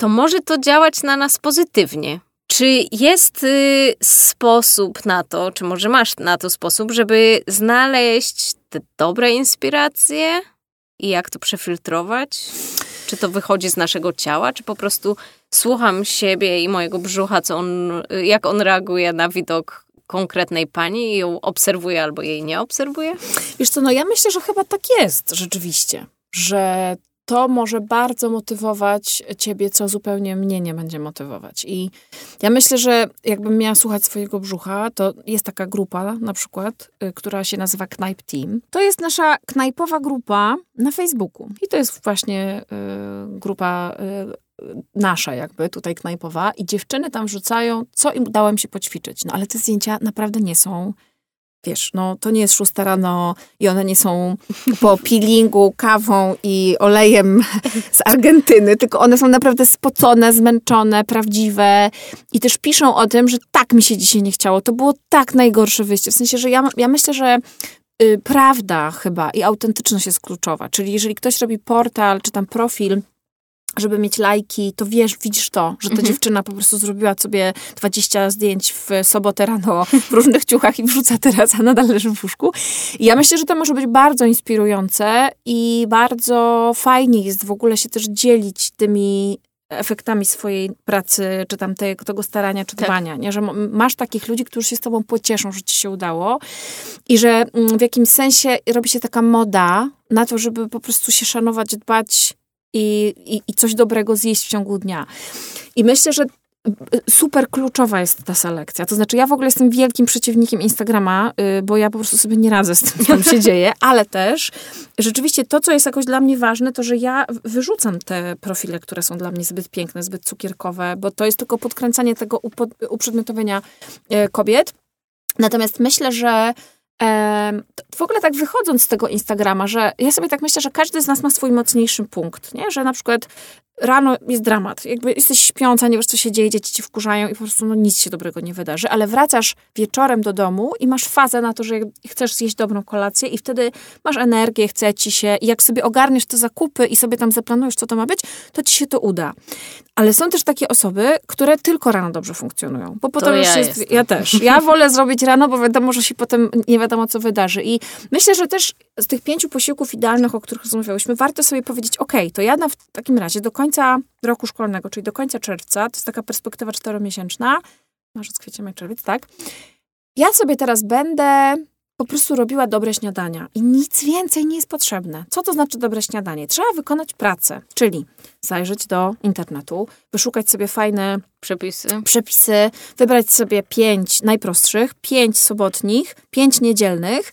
B: to może to działać na nas pozytywnie. Czy jest y, sposób na to, czy może masz na to sposób, żeby znaleźć te dobre inspiracje i jak to przefiltrować? Czy to wychodzi z naszego ciała, czy po prostu słucham siebie i mojego brzucha, co on, jak on reaguje na widok konkretnej pani i ją obserwuje albo jej nie obserwuje?
C: Wiesz co, no ja myślę, że chyba tak jest rzeczywiście, że to może bardzo motywować ciebie, co zupełnie mnie nie będzie motywować. I ja myślę, że jakbym miała słuchać swojego brzucha, to jest taka grupa na przykład, y, która się nazywa Knipe Team. To jest nasza knajpowa grupa na Facebooku. I to jest właśnie y, grupa y, nasza jakby, tutaj knajpowa. I dziewczyny tam wrzucają, co im udało im się poćwiczyć. No ale te zdjęcia naprawdę nie są wiesz, no to nie jest szósta rano i one nie są po peelingu, kawą i olejem z Argentyny, tylko one są naprawdę spocone, zmęczone, prawdziwe i też piszą o tym, że tak mi się dzisiaj nie chciało. To było tak najgorsze wyjście. W sensie, że ja, ja myślę, że y, prawda chyba i autentyczność jest kluczowa. Czyli jeżeli ktoś robi portal czy tam profil żeby mieć lajki, to wiesz, widzisz to, że ta mhm. dziewczyna po prostu zrobiła sobie 20 zdjęć w sobotę rano w różnych ciuchach i wrzuca teraz, a nadal leży w łóżku. I ja myślę, że to może być bardzo inspirujące i bardzo fajnie jest w ogóle się też dzielić tymi efektami swojej pracy, czy tam tego, tego starania, czy tak. dbania, nie? że masz takich ludzi, którzy się z tobą pocieszą, że ci się udało i że mm, w jakimś sensie robi się taka moda na to, żeby po prostu się szanować, dbać i, i, i coś dobrego zjeść w ciągu dnia. I myślę, że super kluczowa jest ta selekcja. To znaczy, ja w ogóle jestem wielkim przeciwnikiem Instagrama, y, bo ja po prostu sobie nie radzę z tym, co tam się dzieje, ale też rzeczywiście to, co jest jakoś dla mnie ważne, to że ja wyrzucam te profile, które są dla mnie zbyt piękne, zbyt cukierkowe, bo to jest tylko podkręcanie tego uprzedmiotowienia y, kobiet. Natomiast myślę, że w ogóle tak wychodząc z tego Instagrama, że ja sobie tak myślę, że każdy z nas ma swój mocniejszy punkt, nie? Że na przykład rano jest dramat. Jakby jesteś śpiąca, nie wiesz, co się dzieje, dzieci ci wkurzają i po prostu no, nic się dobrego nie wydarzy. Ale wracasz wieczorem do domu i masz fazę na to, że chcesz zjeść dobrą kolację i wtedy masz energię, chce ci się i jak sobie ogarniesz te zakupy i sobie tam zaplanujesz, co to ma być, to ci się to uda. Ale są też takie osoby, które tylko rano dobrze funkcjonują. Bo potem
B: to
C: już
B: ja
C: jest... Jestem. Ja też. Ja wolę zrobić rano, bo wiadomo, że się potem nie wiadomo, co wydarzy. I myślę, że też z tych pięciu posiłków idealnych, o których rozmawiałyśmy, warto sobie powiedzieć, ok, to ja na, w takim razie do końca roku szkolnego, czyli do końca czerwca, to jest taka perspektywa czteromiesięczna, marzec, kwiecień, maj, czerwiec, tak? Ja sobie teraz będę po prostu robiła dobre śniadania i nic więcej nie jest potrzebne. Co to znaczy dobre śniadanie? Trzeba wykonać pracę, czyli zajrzeć do internetu, wyszukać sobie fajne
B: przepisy,
C: przepisy wybrać sobie pięć najprostszych, pięć sobotnich, pięć niedzielnych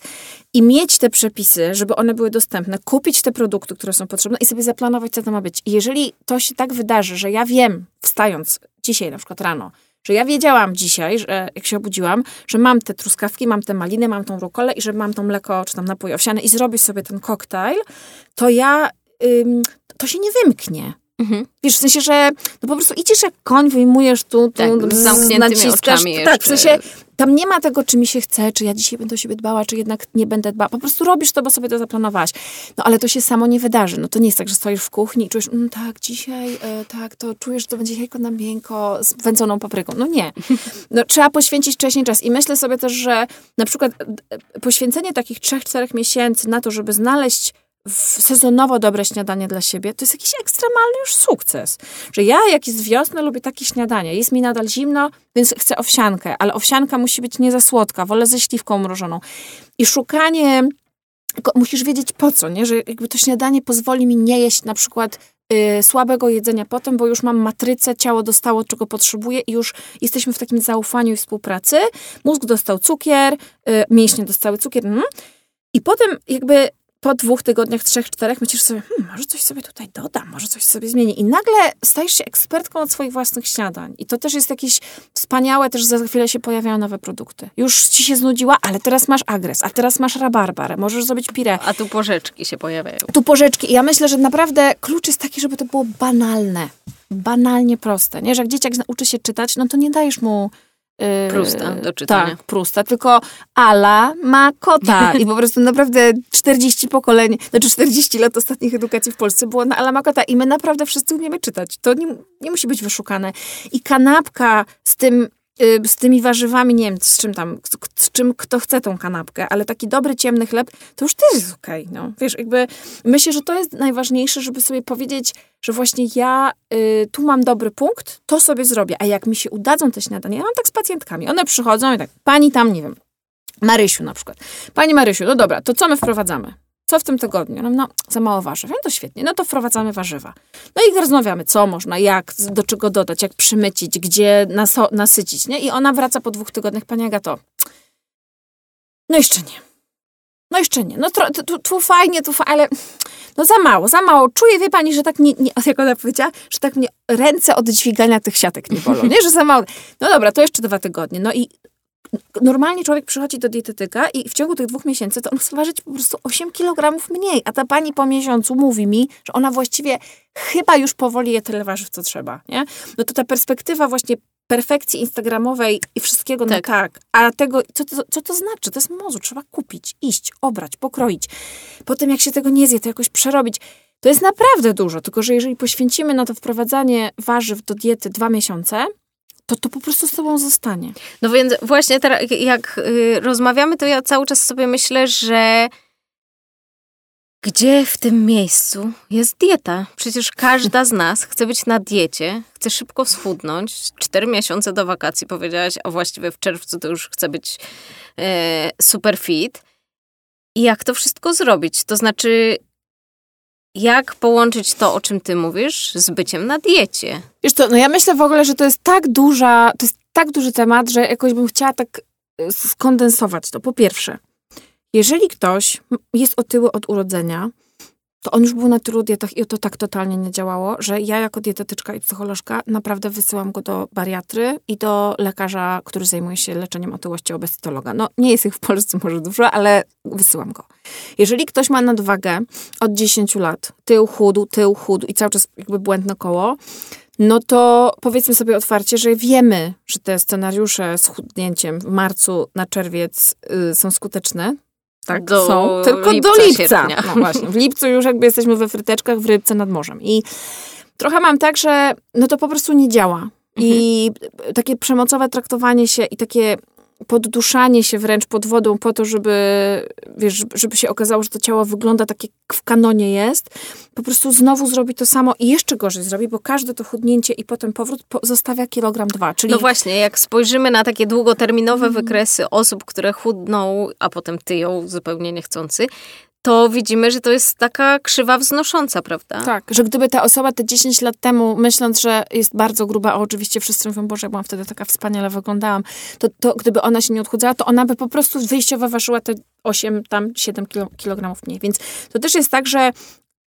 C: i mieć te przepisy, żeby one były dostępne, kupić te produkty, które są potrzebne i sobie zaplanować, co to ma być. I jeżeli to się tak wydarzy, że ja wiem, wstając dzisiaj na przykład rano, że ja wiedziałam dzisiaj, że jak się obudziłam, że mam te truskawki, mam te maliny, mam tą rukolę i że mam to mleko, czy tam napój owsiany i zrobię sobie ten koktajl, to ja, ym, to się nie wymknie. Mhm. Wiesz, w sensie, że no po prostu idziesz jak koń, wyjmujesz tu, tu
B: tak, z zamkniętymi oczami
C: Tak, w sensie tam nie ma tego, czy mi się chce, czy ja dzisiaj będę o siebie dbała, czy jednak nie będę dbała. Po prostu robisz to, bo sobie to zaplanowałaś. No ale to się samo nie wydarzy. No to nie jest tak, że stoisz w kuchni i czujesz, mm, tak, dzisiaj, e, tak, to czujesz, że to będzie jajko na miękko z wędzoną papryką. No nie. No trzeba poświęcić wcześniej czas. I myślę sobie też, że na przykład e, poświęcenie takich trzech, czterech miesięcy na to, żeby znaleźć sezonowo dobre śniadanie dla siebie, to jest jakiś ekstremalny już sukces. Że ja, jak jest wiosna, lubię takie śniadanie. Jest mi nadal zimno, więc chcę owsiankę, ale owsianka musi być nie za słodka, wolę ze śliwką mrożoną. I szukanie, musisz wiedzieć po co, nie? Że jakby to śniadanie pozwoli mi nie jeść na przykład y, słabego jedzenia potem, bo już mam matrycę, ciało dostało, czego potrzebuje i już jesteśmy w takim zaufaniu i współpracy. Mózg dostał cukier, y, mięśnie dostały cukier, mm. I potem jakby po dwóch tygodniach, trzech, czterech myślisz sobie, hmm, może coś sobie tutaj dodam, może coś sobie zmieni. I nagle stajesz się ekspertką od swoich własnych śniadań. I to też jest jakieś wspaniałe, też za chwilę się pojawiają nowe produkty. Już ci się znudziła, ale teraz masz agres, a teraz masz rabarbar, możesz zrobić pire.
B: A tu porzeczki się pojawiają.
C: Tu porzeczki. I ja myślę, że naprawdę klucz jest taki, żeby to było banalne. Banalnie proste. Nie, że jak dzieciak uczy się czytać, no to nie dajesz mu
B: Prusta do czytania.
C: Tak, Prusta, tylko Ala ma kota i po prostu naprawdę 40 pokoleń, znaczy 40 lat ostatnich edukacji w Polsce było na Ala ma kota i my naprawdę wszyscy umiemy czytać. To nie, nie musi być wyszukane. I kanapka z tym z tymi warzywami, nie wiem, z czym tam, z czym kto chce tą kanapkę, ale taki dobry, ciemny chleb, to już też jest okej, okay, no. Wiesz, jakby myślę, że to jest najważniejsze, żeby sobie powiedzieć, że właśnie ja y, tu mam dobry punkt, to sobie zrobię, a jak mi się udadzą te śniadania, ja mam tak z pacjentkami, one przychodzą i tak, pani tam, nie wiem, Marysiu na przykład. Pani Marysiu, no dobra, to co my wprowadzamy? Co w tym tygodniu? No, no za mało warzyw. No to świetnie, no to wprowadzamy warzywa. No i rozmawiamy, co można, jak, do czego dodać, jak przymycić, gdzie naso- nasycić, nie? I ona wraca po dwóch tygodniach, pani Agato, no jeszcze nie. No jeszcze nie. No tro, tu, tu fajnie, tu fajnie, ale no za mało, za mało. Czuję, wie pani, że tak nie, nie jak ona powiedziała, że tak mnie ręce od dźwigania tych siatek nie bolą, nie? Że za mało. No dobra, to jeszcze dwa tygodnie. No i normalnie człowiek przychodzi do dietetyka i w ciągu tych dwóch miesięcy to on chce ważyć po prostu 8 kg mniej, a ta pani po miesiącu mówi mi, że ona właściwie chyba już powoli je tyle warzyw, co trzeba, nie? No to ta perspektywa właśnie perfekcji instagramowej i wszystkiego tak. na tak, a tego, co to, co to znaczy? To jest mozu, trzeba kupić, iść, obrać, pokroić. Potem jak się tego nie zje, to jakoś przerobić. To jest naprawdę dużo, tylko że jeżeli poświęcimy na to wprowadzanie warzyw do diety dwa miesiące, to to po prostu z tobą zostanie.
B: No więc właśnie teraz, jak y, rozmawiamy, to ja cały czas sobie myślę, że gdzie w tym miejscu jest dieta? Przecież każda z nas chce być na diecie, chce szybko schudnąć. Cztery miesiące do wakacji powiedziałaś, a właściwie w czerwcu to już chce być e, super fit. I jak to wszystko zrobić? To znaczy, jak połączyć to, o czym ty mówisz, z byciem na diecie?
C: Wiesz co, no ja myślę w ogóle, że to jest tak duża, to jest tak duży temat, że jakoś bym chciała tak e, skondensować to. Po pierwsze, jeżeli ktoś jest otyły od urodzenia, to on już był na tylu dietach i to tak totalnie nie działało, że ja jako dietetyczka i psycholożka naprawdę wysyłam go do bariatry i do lekarza, który zajmuje się leczeniem otyłości obesytologa. No nie jest ich w Polsce może dużo, ale wysyłam go. Jeżeli ktoś ma nadwagę od 10 lat, tył chudł, tył chudł i cały czas jakby błędne koło, no to powiedzmy sobie otwarcie, że wiemy, że te scenariusze z chudnięciem w marcu na czerwiec y, są skuteczne, tak, do są tylko lipca, do lipca. No właśnie, w lipcu już jakby jesteśmy we fryteczkach w rybce nad morzem. I trochę mam tak, że no to po prostu nie działa. Mhm. I takie przemocowe traktowanie się i takie podduszanie się wręcz pod wodą po to, żeby, wiesz, żeby się okazało, że to ciało wygląda tak jak w kanonie jest, po prostu znowu zrobi to samo i jeszcze gorzej zrobi, bo każde to chudnięcie i potem powrót zostawia kilogram dwa. Czyli...
B: No właśnie, jak spojrzymy na takie długoterminowe mm. wykresy osób, które chudną, a potem tyją zupełnie niechcący, to widzimy, że to jest taka krzywa wznosząca, prawda?
C: Tak, że gdyby ta osoba te 10 lat temu, myśląc, że jest bardzo gruba, a oczywiście wszyscy mówią, Boże, byłam wtedy taka wspaniale wyglądałam, to, to gdyby ona się nie odchudzała, to ona by po prostu wyjściowo ważyła te 8, tam 7 kilo, kilogramów mniej. Więc to też jest tak, że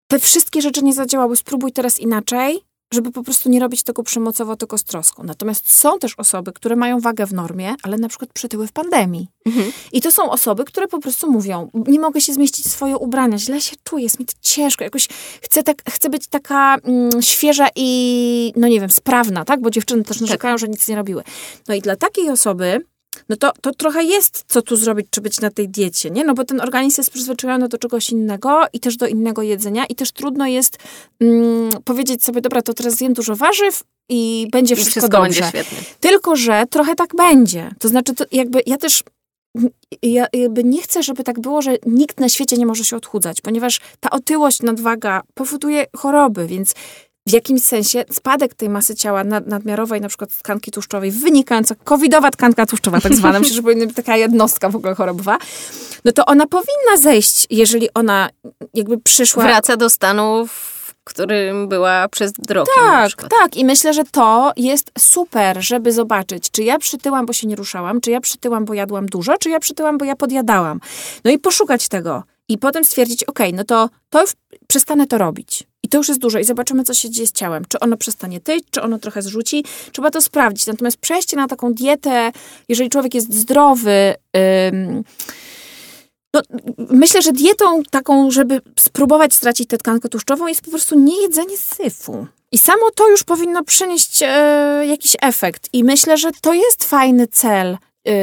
C: te wszystkie rzeczy nie zadziałały. Spróbuj teraz inaczej żeby po prostu nie robić tego przemocowo, tylko z troską. Natomiast są też osoby, które mają wagę w normie, ale na przykład przytyły w pandemii. Mhm. I to są osoby, które po prostu mówią, nie mogę się zmieścić w swoje ubrania, źle się czuję, jest mi to ciężko, jakoś chcę, tak, chcę być taka mm, świeża i, no nie wiem, sprawna, tak? Bo dziewczyny też narzekają, tak. że nic nie robiły. No i dla takiej osoby no to, to trochę jest co tu zrobić, czy być na tej diecie, nie? No bo ten organizm jest przyzwyczajony do czegoś innego i też do innego jedzenia i też trudno jest mm, powiedzieć sobie, dobra, to teraz zjem dużo warzyw i będzie I wszystko, wszystko dobrze. Będzie Tylko, że trochę tak będzie. To znaczy, to jakby ja też ja jakby nie chcę, żeby tak było, że nikt na świecie nie może się odchudzać, ponieważ ta otyłość, nadwaga powoduje choroby, więc w jakimś sensie spadek tej masy ciała nad, nadmiarowej, na przykład tkanki tłuszczowej, wynikająca, covidowa tkanka tłuszczowa tak zwana, myślę, że powinna być taka jednostka w ogóle chorobowa, no to ona powinna zejść, jeżeli ona jakby przyszła...
B: Wraca do stanu, w którym była przez drogę.
C: Tak, tak. I myślę, że to jest super, żeby zobaczyć, czy ja przytyłam, bo się nie ruszałam, czy ja przytyłam, bo jadłam dużo, czy ja przytyłam, bo ja podjadałam. No i poszukać tego. I potem stwierdzić, ok, no to, to przestanę to robić. I to już jest dużo i zobaczymy, co się dzieje z ciałem. Czy ono przestanie tyć, czy ono trochę zrzuci. Trzeba to sprawdzić. Natomiast przejście na taką dietę, jeżeli człowiek jest zdrowy, ym, no, myślę, że dietą taką, żeby spróbować stracić tę tkankę tłuszczową, jest po prostu niejedzenie syfu. I samo to już powinno przynieść e, jakiś efekt. I myślę, że to jest fajny cel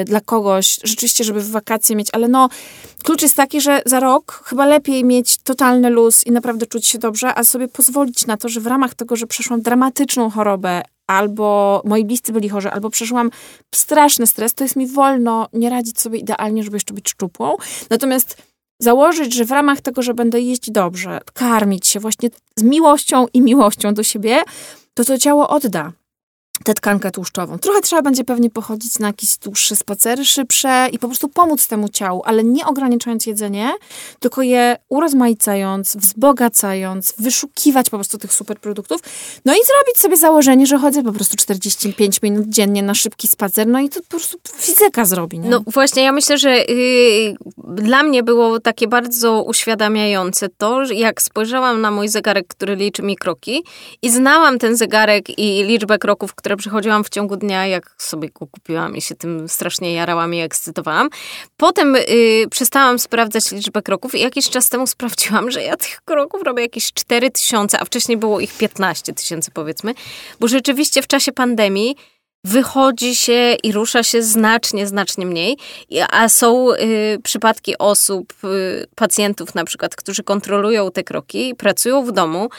C: dla kogoś, rzeczywiście, żeby w wakacje mieć, ale no, klucz jest taki, że za rok chyba lepiej mieć totalny luz i naprawdę czuć się dobrze, a sobie pozwolić na to, że w ramach tego, że przeszłam dramatyczną chorobę, albo moi bliscy byli chorzy, albo przeszłam straszny stres, to jest mi wolno nie radzić sobie idealnie, żeby jeszcze być szczupłą. Natomiast założyć, że w ramach tego, że będę jeść dobrze, karmić się właśnie z miłością i miłością do siebie, to to ciało odda tę tkankę tłuszczową. Trochę trzeba będzie pewnie pochodzić na jakieś dłuższe spacery, szybsze i po prostu pomóc temu ciału, ale nie ograniczając jedzenie, tylko je urozmaicając, wzbogacając, wyszukiwać po prostu tych super produktów, no i zrobić sobie założenie, że chodzę po prostu 45 minut dziennie na szybki spacer, no i to po prostu fizyka zrobi. Nie?
B: No właśnie, ja myślę, że yy, dla mnie było takie bardzo uświadamiające to, jak spojrzałam na mój zegarek, który liczy mi kroki i znałam ten zegarek i liczbę kroków, które przechodziłam w ciągu dnia, jak sobie go kupiłam i się tym strasznie jarałam i ekscytowałam. Potem yy, przestałam sprawdzać liczbę kroków i jakiś czas temu sprawdziłam, że ja tych kroków robię jakieś 4 tysiące, a wcześniej było ich 15 tysięcy powiedzmy, bo rzeczywiście w czasie pandemii wychodzi się i rusza się znacznie, znacznie mniej, a są y, przypadki osób, y, pacjentów na przykład, którzy kontrolują te kroki, pracują w domu,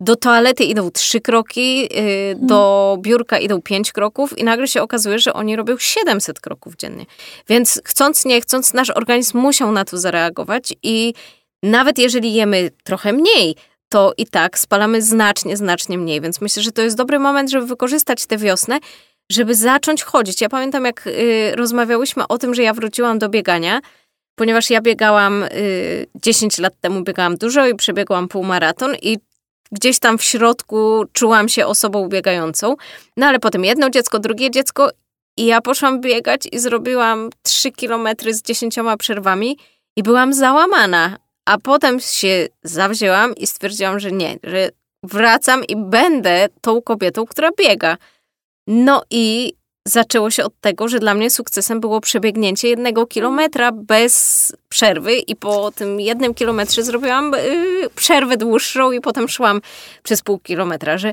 B: do toalety idą trzy kroki, y, do biurka idą pięć kroków i nagle się okazuje, że oni robią 700 kroków dziennie. Więc chcąc, nie chcąc, nasz organizm musiał na to zareagować i nawet jeżeli jemy trochę mniej, to i tak spalamy znacznie, znacznie mniej. Więc myślę, że to jest dobry moment, żeby wykorzystać tę wiosnę, żeby zacząć chodzić. Ja pamiętam, jak y, rozmawiałyśmy o tym, że ja wróciłam do biegania, ponieważ ja biegałam y, 10 lat temu, biegałam dużo i przebiegłam półmaraton i gdzieś tam w środku czułam się osobą biegającą. No ale potem jedno dziecko, drugie dziecko i ja poszłam biegać i zrobiłam 3 kilometry z 10 przerwami i byłam załamana. A potem się zawzięłam i stwierdziłam, że nie, że wracam i będę tą kobietą, która biega. No i zaczęło się od tego, że dla mnie sukcesem było przebiegnięcie jednego kilometra bez przerwy i po tym jednym kilometrze zrobiłam yy, przerwę dłuższą i potem szłam przez pół kilometra, że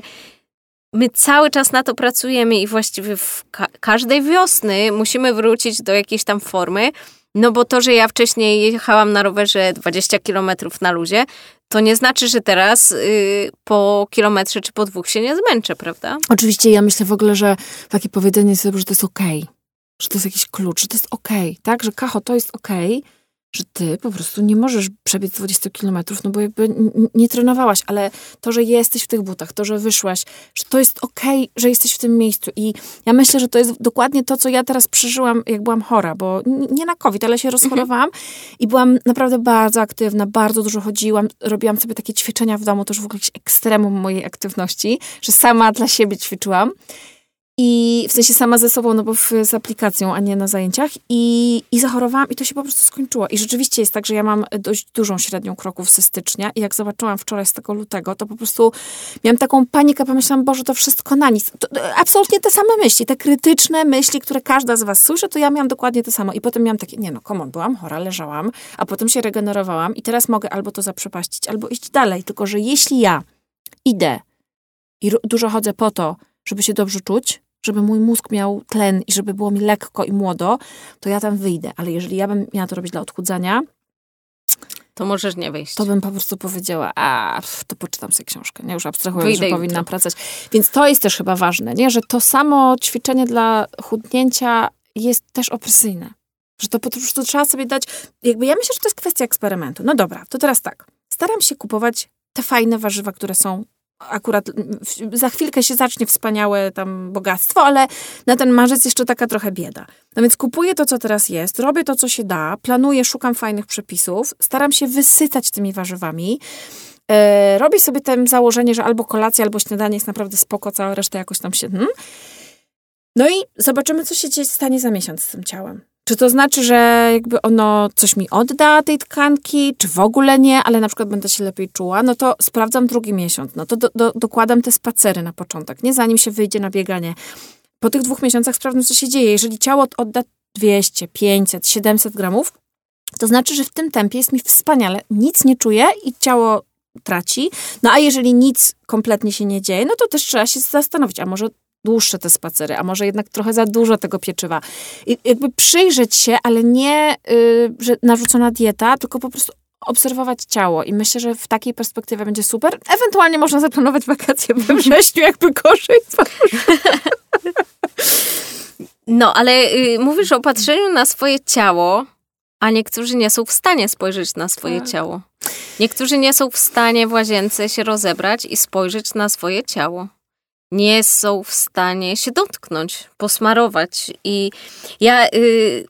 B: my cały czas na to pracujemy i właściwie w ka każdej wiosny musimy wrócić do jakiejś tam formy, no bo to, że ja wcześniej jechałam na rowerze 20 kilometrów na luzie, to nie znaczy, że teraz y, po kilometrze czy po dwóch się nie zmęczę, prawda?
C: Oczywiście ja myślę w ogóle, że takie powiedzenie sobie, że to jest okej, okay, że to jest jakiś klucz, że to jest okej, okay, tak? Że kacho, to jest okej, okay, że ty po prostu nie możesz przebiec 20 kilometrów, no bo jakby nie trenowałaś, ale to, że jesteś w tych butach, to, że wyszłaś, że to jest okej, okay, że jesteś w tym miejscu i ja myślę, że to jest dokładnie to, co ja teraz przeżyłam, jak byłam chora, bo nie na COVID, ale się mhm. rozchorowałam i byłam naprawdę bardzo aktywna, bardzo dużo chodziłam, robiłam sobie takie ćwiczenia w domu, to już w ogóle jakiś ekstremum mojej aktywności, że sama dla siebie ćwiczyłam. I w sensie sama ze sobą, no bo w, z aplikacją, a nie na zajęciach. I, I zachorowałam i to się po prostu skończyło. I rzeczywiście jest tak, że ja mam dość dużą średnią kroków ze stycznia. I jak zobaczyłam wczoraj z tego lutego, to po prostu miałam taką panikę, pomyślałam, Boże, to wszystko na nic. To, to, absolutnie te same myśli, te krytyczne myśli, które każda z was słyszy, to ja miałam dokładnie to samo. I potem miałam takie, nie no, komon, byłam chora, leżałam, a potem się regenerowałam i teraz mogę albo to zaprzepaścić, albo iść dalej. Tylko, że jeśli ja idę i dużo chodzę po to, żeby się dobrze czuć, żeby mój mózg miał tlen i żeby było mi lekko i młodo, to ja tam wyjdę. Ale jeżeli ja bym miała to robić dla odchudzania,
B: to możesz nie wyjść.
C: To bym po prostu powiedziała, a to poczytam sobie książkę. Nie, już abstrahuję, Wyjdę że powinnam pracować. Więc to jest też chyba ważne, nie? że to samo ćwiczenie dla chudnięcia jest też opresyjne. Że to po prostu trzeba sobie dać, jakby ja myślę, że to jest kwestia eksperymentu. No dobra, to teraz tak. Staram się kupować te fajne warzywa, które są akurat za chwilkę się zacznie wspaniałe tam bogactwo, ale na ten marzec jeszcze taka trochę bieda. No więc kupuję to, co teraz jest, robię to, co się da, planuję, szukam fajnych przepisów, staram się wysycać tymi warzywami. E, robię sobie tym założenie, że albo kolacja, albo śniadanie jest naprawdę spoko, cała reszta jakoś tam się... Hmm. No i zobaczymy, co się stanie za miesiąc z tym ciałem. Czy to znaczy, że jakby ono coś mi odda tej tkanki, czy w ogóle nie, ale na przykład będę się lepiej czuła, no to sprawdzam drugi miesiąc. No to do, do, dokładam te spacery na początek, nie zanim się wyjdzie na bieganie. Po tych dwóch miesiącach sprawdzam, co się dzieje. Jeżeli ciało odda 200, 500, 700 gramów, to znaczy, że w tym tempie jest mi wspaniale. Nic nie czuję i ciało traci. No a jeżeli nic kompletnie się nie dzieje, no to też trzeba się zastanowić, a może dłuższe te spacery, a może jednak trochę za dużo tego pieczywa. I jakby przyjrzeć się, ale nie, yy, że narzucona dieta, tylko po prostu obserwować ciało i myślę, że w takiej perspektywie będzie super. Ewentualnie można zaplanować wakacje we wrześniu, jakby gorzej
B: No, ale y, mówisz o patrzeniu na swoje ciało, a niektórzy nie są w stanie spojrzeć na swoje tak. ciało. Niektórzy nie są w stanie w łazience się rozebrać i spojrzeć na swoje ciało nie są w stanie się dotknąć, posmarować. I ja y,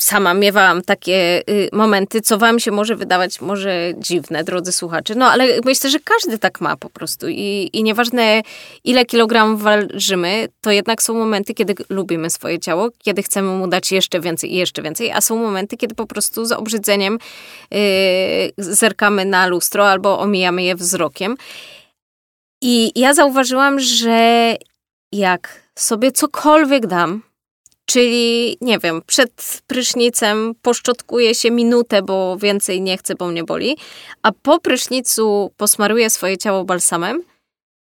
B: sama miewałam takie y, momenty, co wam się może wydawać może dziwne, drodzy słuchacze, no ale myślę, że każdy tak ma po prostu. I, i nieważne ile kilogramów ważymy, to jednak są momenty, kiedy lubimy swoje ciało, kiedy chcemy mu dać jeszcze więcej i jeszcze więcej, a są momenty, kiedy po prostu z obrzydzeniem y, zerkamy na lustro albo omijamy je wzrokiem. I ja zauważyłam, że jak sobie cokolwiek dam, czyli nie wiem, przed prysznicem poszczotkuję się minutę, bo więcej nie chcę, bo mnie boli, a po prysznicu posmaruję swoje ciało balsamem,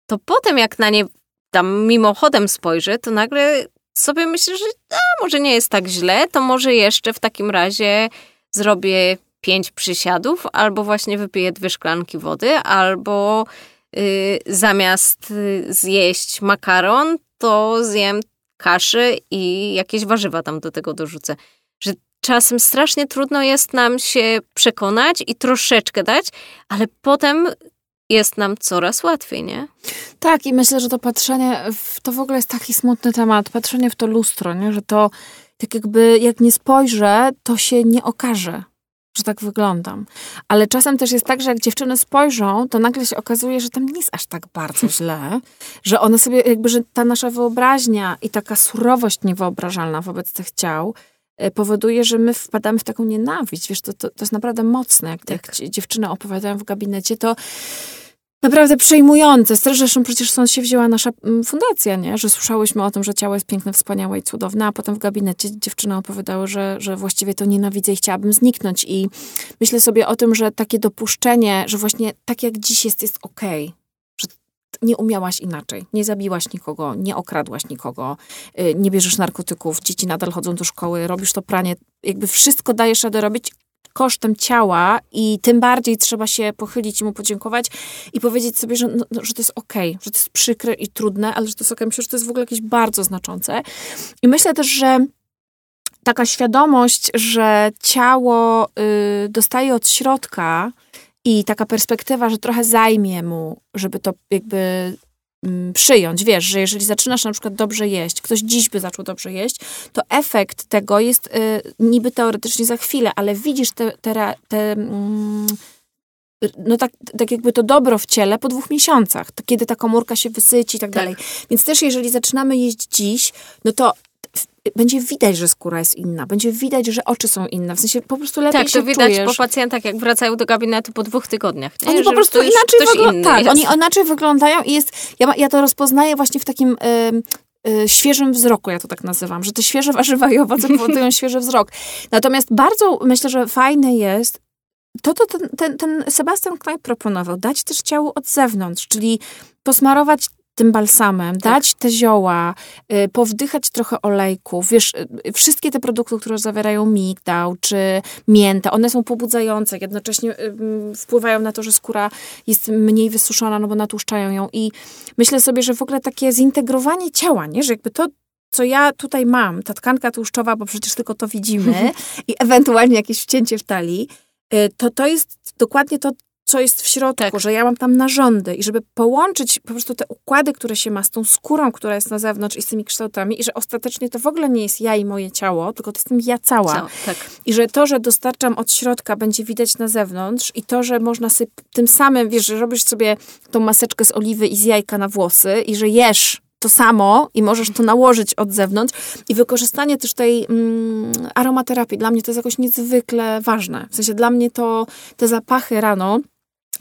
B: to potem jak na nie tam mimochodem spojrzę, to nagle sobie myślę, że a, może nie jest tak źle, to może jeszcze w takim razie zrobię pięć przysiadów, albo właśnie wypiję dwie szklanki wody, albo zamiast y, zjeść makaron, to zjem kaszę i jakieś warzywa tam do tego dorzucę. Że czasem strasznie trudno jest nam się przekonać i troszeczkę dać, ale potem jest nam coraz łatwiej, nie?
C: Tak, i myślę, że to patrzenie, w, to w ogóle jest taki smutny temat, patrzenie w to lustro, nie? że to tak jakby jak nie spojrzę, to się nie okaże że tak wyglądam. Ale czasem też jest tak, że jak dziewczyny spojrzą, to nagle się okazuje, że tam nie jest aż tak bardzo źle, że one sobie jakby, że ta nasza wyobraźnia i taka surowość niewyobrażalna wobec tych ciał e, powoduje, że my wpadamy w taką nienawiść. Wiesz, to, to, to jest naprawdę mocne. Jak, tak. jak dziewczyny opowiadają w gabinecie, to naprawdę przejmujące. Zresztą przecież stąd się wzięła nasza mm, fundacja, nie? że słyszałyśmy o tym, że ciało jest piękne, wspaniałe i cudowne, a potem w gabinecie dziewczyny opowiadały, że, że właściwie to nienawidzę i chciałabym zniknąć. I myślę sobie o tym, że takie dopuszczenie, że właśnie tak jak dziś jest, jest okej. Okay. Nie umiałaś inaczej, nie zabiłaś nikogo, nie okradłaś nikogo, y, nie bierzesz narkotyków, dzieci nadal chodzą do szkoły, robisz to pranie, jakby wszystko dajesz radę robić, kosztem ciała i tym bardziej trzeba się pochylić i mu podziękować i powiedzieć sobie, że, no, no że to jest okej, okay, że to jest przykre i trudne, ale że to jest okej. Okay. Myślę, że to jest w ogóle jakieś bardzo znaczące. I myślę też, że taka świadomość, że ciało y, dostaje od środka i taka perspektywa, że trochę zajmie mu, żeby to jakby przyjąć, wiesz, że jeżeli zaczynasz na przykład dobrze jeść, ktoś dziś by zaczął dobrze jeść, to efekt tego jest y, niby teoretycznie za chwilę, ale widzisz te, te, te mm, no tak, tak jakby to dobro w ciele po dwóch miesiącach, kiedy ta komórka się wysyci i tak,
B: Tak.
C: dalej. Więc też jeżeli zaczynamy jeść dziś, no to będzie widać, że skóra jest inna, będzie widać, że oczy są inne, w sensie po prostu lepiej
B: Tak,
C: się
B: to widać
C: czujesz.
B: po pacjentach, jak wracają do gabinetu po dwóch tygodniach. Nie?
C: Oni po
B: Że
C: prostu
B: to już
C: inaczej wyglądają. Tak,
B: jest.
C: oni inaczej wyglądają i jest. Ja, ja to rozpoznaję właśnie w takim. y, świeżym wzroku, ja to tak nazywam, że te świeże warzywa i owoce powodują świeży wzrok. Natomiast bardzo myślę, że fajne jest to, to ten, ten, ten Sebastian Knajp proponował, dać też ciału od zewnątrz, czyli posmarować tym balsamem, dać te zioła, y, powdychać trochę olejków. Wiesz, y, wszystkie te produkty, które zawierają migdał czy miętę, one są pobudzające, jednocześnie y, mm, wpływają na to, że skóra jest mniej wysuszona, no bo natłuszczają ją. I myślę sobie, że w ogóle takie zintegrowanie ciała, nie? że jakby to, co ja tutaj mam, ta tkanka tłuszczowa, bo przecież tylko to widzimy, i ewentualnie jakieś wcięcie w talii, y, to to jest dokładnie to, co jest w środku,
B: Tak.
C: że ja mam tam narządy i żeby połączyć po prostu te układy, które się ma z tą skórą, która jest na zewnątrz i z tymi kształtami i że ostatecznie to w ogóle nie jest ja i moje ciało, tylko to jestem ja cała.
B: Co? Tak.
C: I że to, że dostarczam od środka, będzie widać na zewnątrz i to, że można sobie tym samym, wiesz, że robisz sobie tą maseczkę z oliwy i z jajka na włosy i że jesz to samo i możesz to nałożyć od zewnątrz i wykorzystanie też tej mm, aromaterapii. Dla mnie to jest jakoś niezwykle ważne. W sensie dla mnie to te zapachy rano,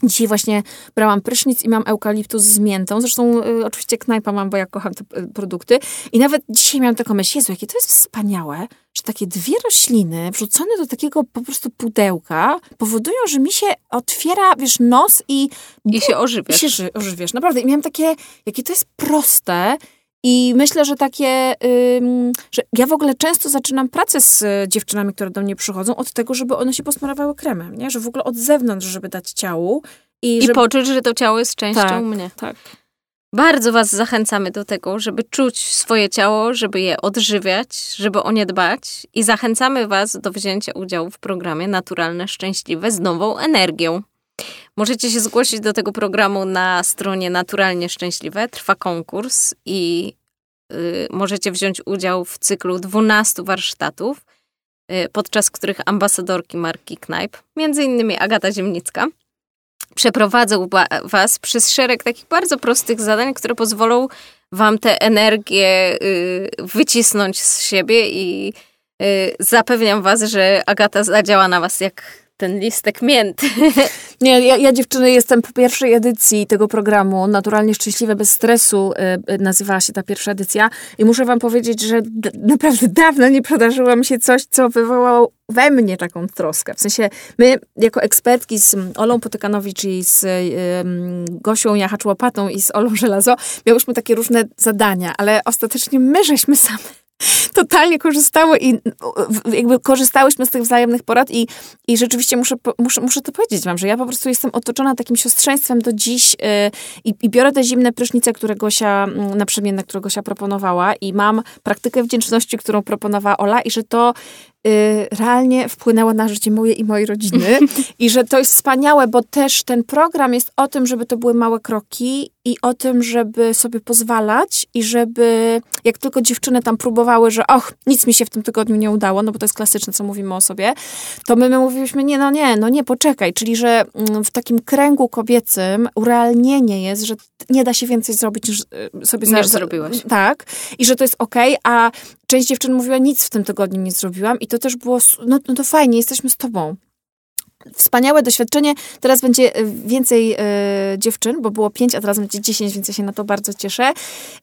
C: Dzisiaj właśnie brałam prysznic i mam eukaliptus z miętą. Zresztą y, oczywiście knajpa mam, bo ja kocham te y, produkty. I nawet dzisiaj miałam taką myśl, Jezu, jakie to jest wspaniałe, że takie dwie rośliny wrzucone do takiego po prostu pudełka powodują, że mi się otwiera, wiesz, nos i
B: I się
C: i
B: ożywiasz.
C: się ży- ożywiasz. Naprawdę. I miałam takie, jakie to jest proste. I myślę, że takie, że ja w ogóle często zaczynam pracę z y, dziewczynami, które do mnie przychodzą, od tego, żeby one się posmarowały kremem, nie? Że w ogóle od zewnątrz, żeby dać ciału. I,
B: I
C: żeby...
B: poczuć, że to ciało jest częścią
C: Tak.
B: mnie.
C: Tak.
B: Bardzo Was zachęcamy do tego, żeby czuć swoje ciało, żeby je odżywiać, żeby o nie dbać i zachęcamy Was do wzięcia udziału w programie Naturalne Szczęśliwe z nową energią. Możecie się zgłosić do tego programu na stronie Naturalnie Szczęśliwe. Trwa konkurs i y, możecie wziąć udział w cyklu 12 warsztatów, y, podczas których ambasadorki marki Knajp, między innymi Agata Ziemnicka, przeprowadzą was przez szereg takich bardzo prostych zadań, które pozwolą wam tę energię y, wycisnąć z siebie i y, zapewniam was, że Agata zadziała na was jak ten listek mięty.
C: Nie, ja, ja dziewczyny jestem po pierwszej edycji tego programu Naturalnie Szczęśliwe bez stresu y, y, nazywała się ta pierwsza edycja i muszę wam powiedzieć, że d- naprawdę dawno nie przydarzyło mi się coś, co wywołało we mnie taką troskę. W sensie my jako ekspertki z Olą Potykanowicz i z y, Gosią Jachacz-Łopatą i z Olą Żelazo miałyśmy takie różne zadania, ale ostatecznie my żeśmy same totalnie korzystały i jakby korzystałyśmy z tych wzajemnych porad i, i rzeczywiście muszę, muszę, muszę to powiedzieć wam, że ja po prostu jestem otoczona takim siostrzeństwem do dziś y, i, i biorę te zimne prysznice, które Gosia, mm, naprzemienne, które Gosia proponowała i mam praktykę wdzięczności, którą proponowała Ola i że to realnie wpłynęło na życie moje i mojej rodziny i że to jest wspaniałe, bo też ten program jest o tym, żeby to były małe kroki i o tym, żeby sobie pozwalać i żeby jak tylko dziewczyny tam próbowały, że och, nic mi się w tym tygodniu nie udało, no bo to jest klasyczne, co mówimy o sobie, to my, my mówiliśmy, nie, no nie, no nie, poczekaj, czyli że mm, w takim kręgu kobiecym urealnienie jest, że nie da się więcej zrobić niż y, sobie
B: Niż
C: za-
B: zrobiłaś.
C: Tak, i że to jest okej, a część dziewczyn mówiła, nic w tym tygodniu nie zrobiłam i to też było, no, no to fajnie, jesteśmy z tobą. Wspaniałe doświadczenie. Teraz będzie e, więcej e, dziewczyn, bo było pięć, a teraz będzie dziesięć, więc ja się na to bardzo cieszę.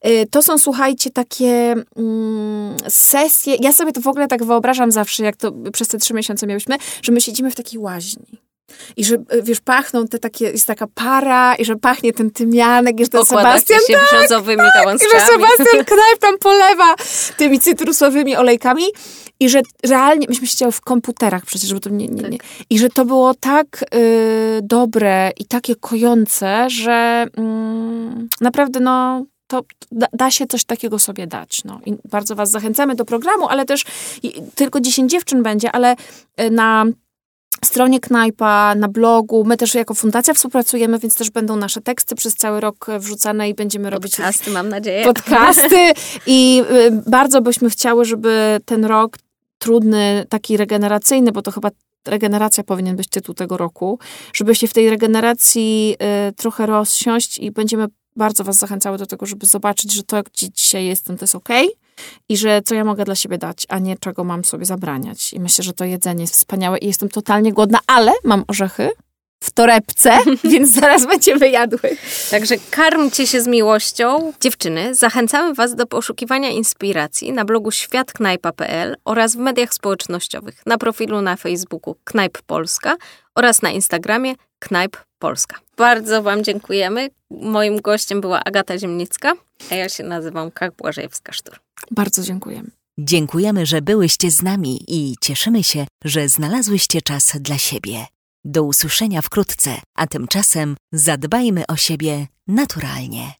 C: E, to są, słuchajcie, takie mm, sesje. Ja sobie to w ogóle tak wyobrażam zawsze, jak to przez te trzy miesiące miałyśmy, że my siedzimy w takiej łaźni. I że, e, wiesz, pachną te takie, jest taka para i że pachnie ten tymianek, i że ten Sebastian
B: się brzozowymi
C: i że. Sebastian Knajp tam polewa tymi cytrusowymi olejkami i że realnie, myśmy siedziały w komputerach przecież, żeby to nie, nie, nie. I że to było tak y, dobre i takie kojące, że mm, naprawdę no to da, da się coś takiego sobie dać. No. I bardzo was zachęcamy do programu, ale też i, tylko 10 dziewczyn będzie, ale y, na stronie Knajpa, na blogu. My też jako fundacja współpracujemy, więc też będą nasze teksty przez cały rok e, wrzucane i będziemy robić
B: Podcasty, mam nadzieję.
C: podcasty i y, bardzo byśmy chciały, żeby ten rok trudny, taki regeneracyjny, bo to chyba regeneracja powinien być tytuł tego roku, żeby się w tej regeneracji y, trochę rozsiąść i będziemy bardzo Was zachęcały do tego, żeby zobaczyć, że to, gdzie dzisiaj jestem, to jest ok i że co ja mogę dla siebie dać, a nie czego mam sobie zabraniać. I myślę, że to jedzenie jest wspaniałe i jestem totalnie głodna, ale mam orzechy w torebce, więc zaraz będziemy jadły.
B: Także karmcie się z miłością. Dziewczyny, zachęcamy Was do poszukiwania inspiracji na blogu światknajpa.pl oraz w mediach społecznościowych, na profilu na Facebooku Knajp Polska oraz na Instagramie Knajp Polska. Bardzo Wam dziękujemy. Moim gościem była Agata Ziemnicka, a ja się nazywam Kach Błażejewska-Sztur.
C: Bardzo dziękujemy.
A: Dziękujemy, że byłyście z nami i cieszymy się, że znalazłyście czas dla siebie. Do usłyszenia wkrótce, a tymczasem zadbajmy o siebie naturalnie.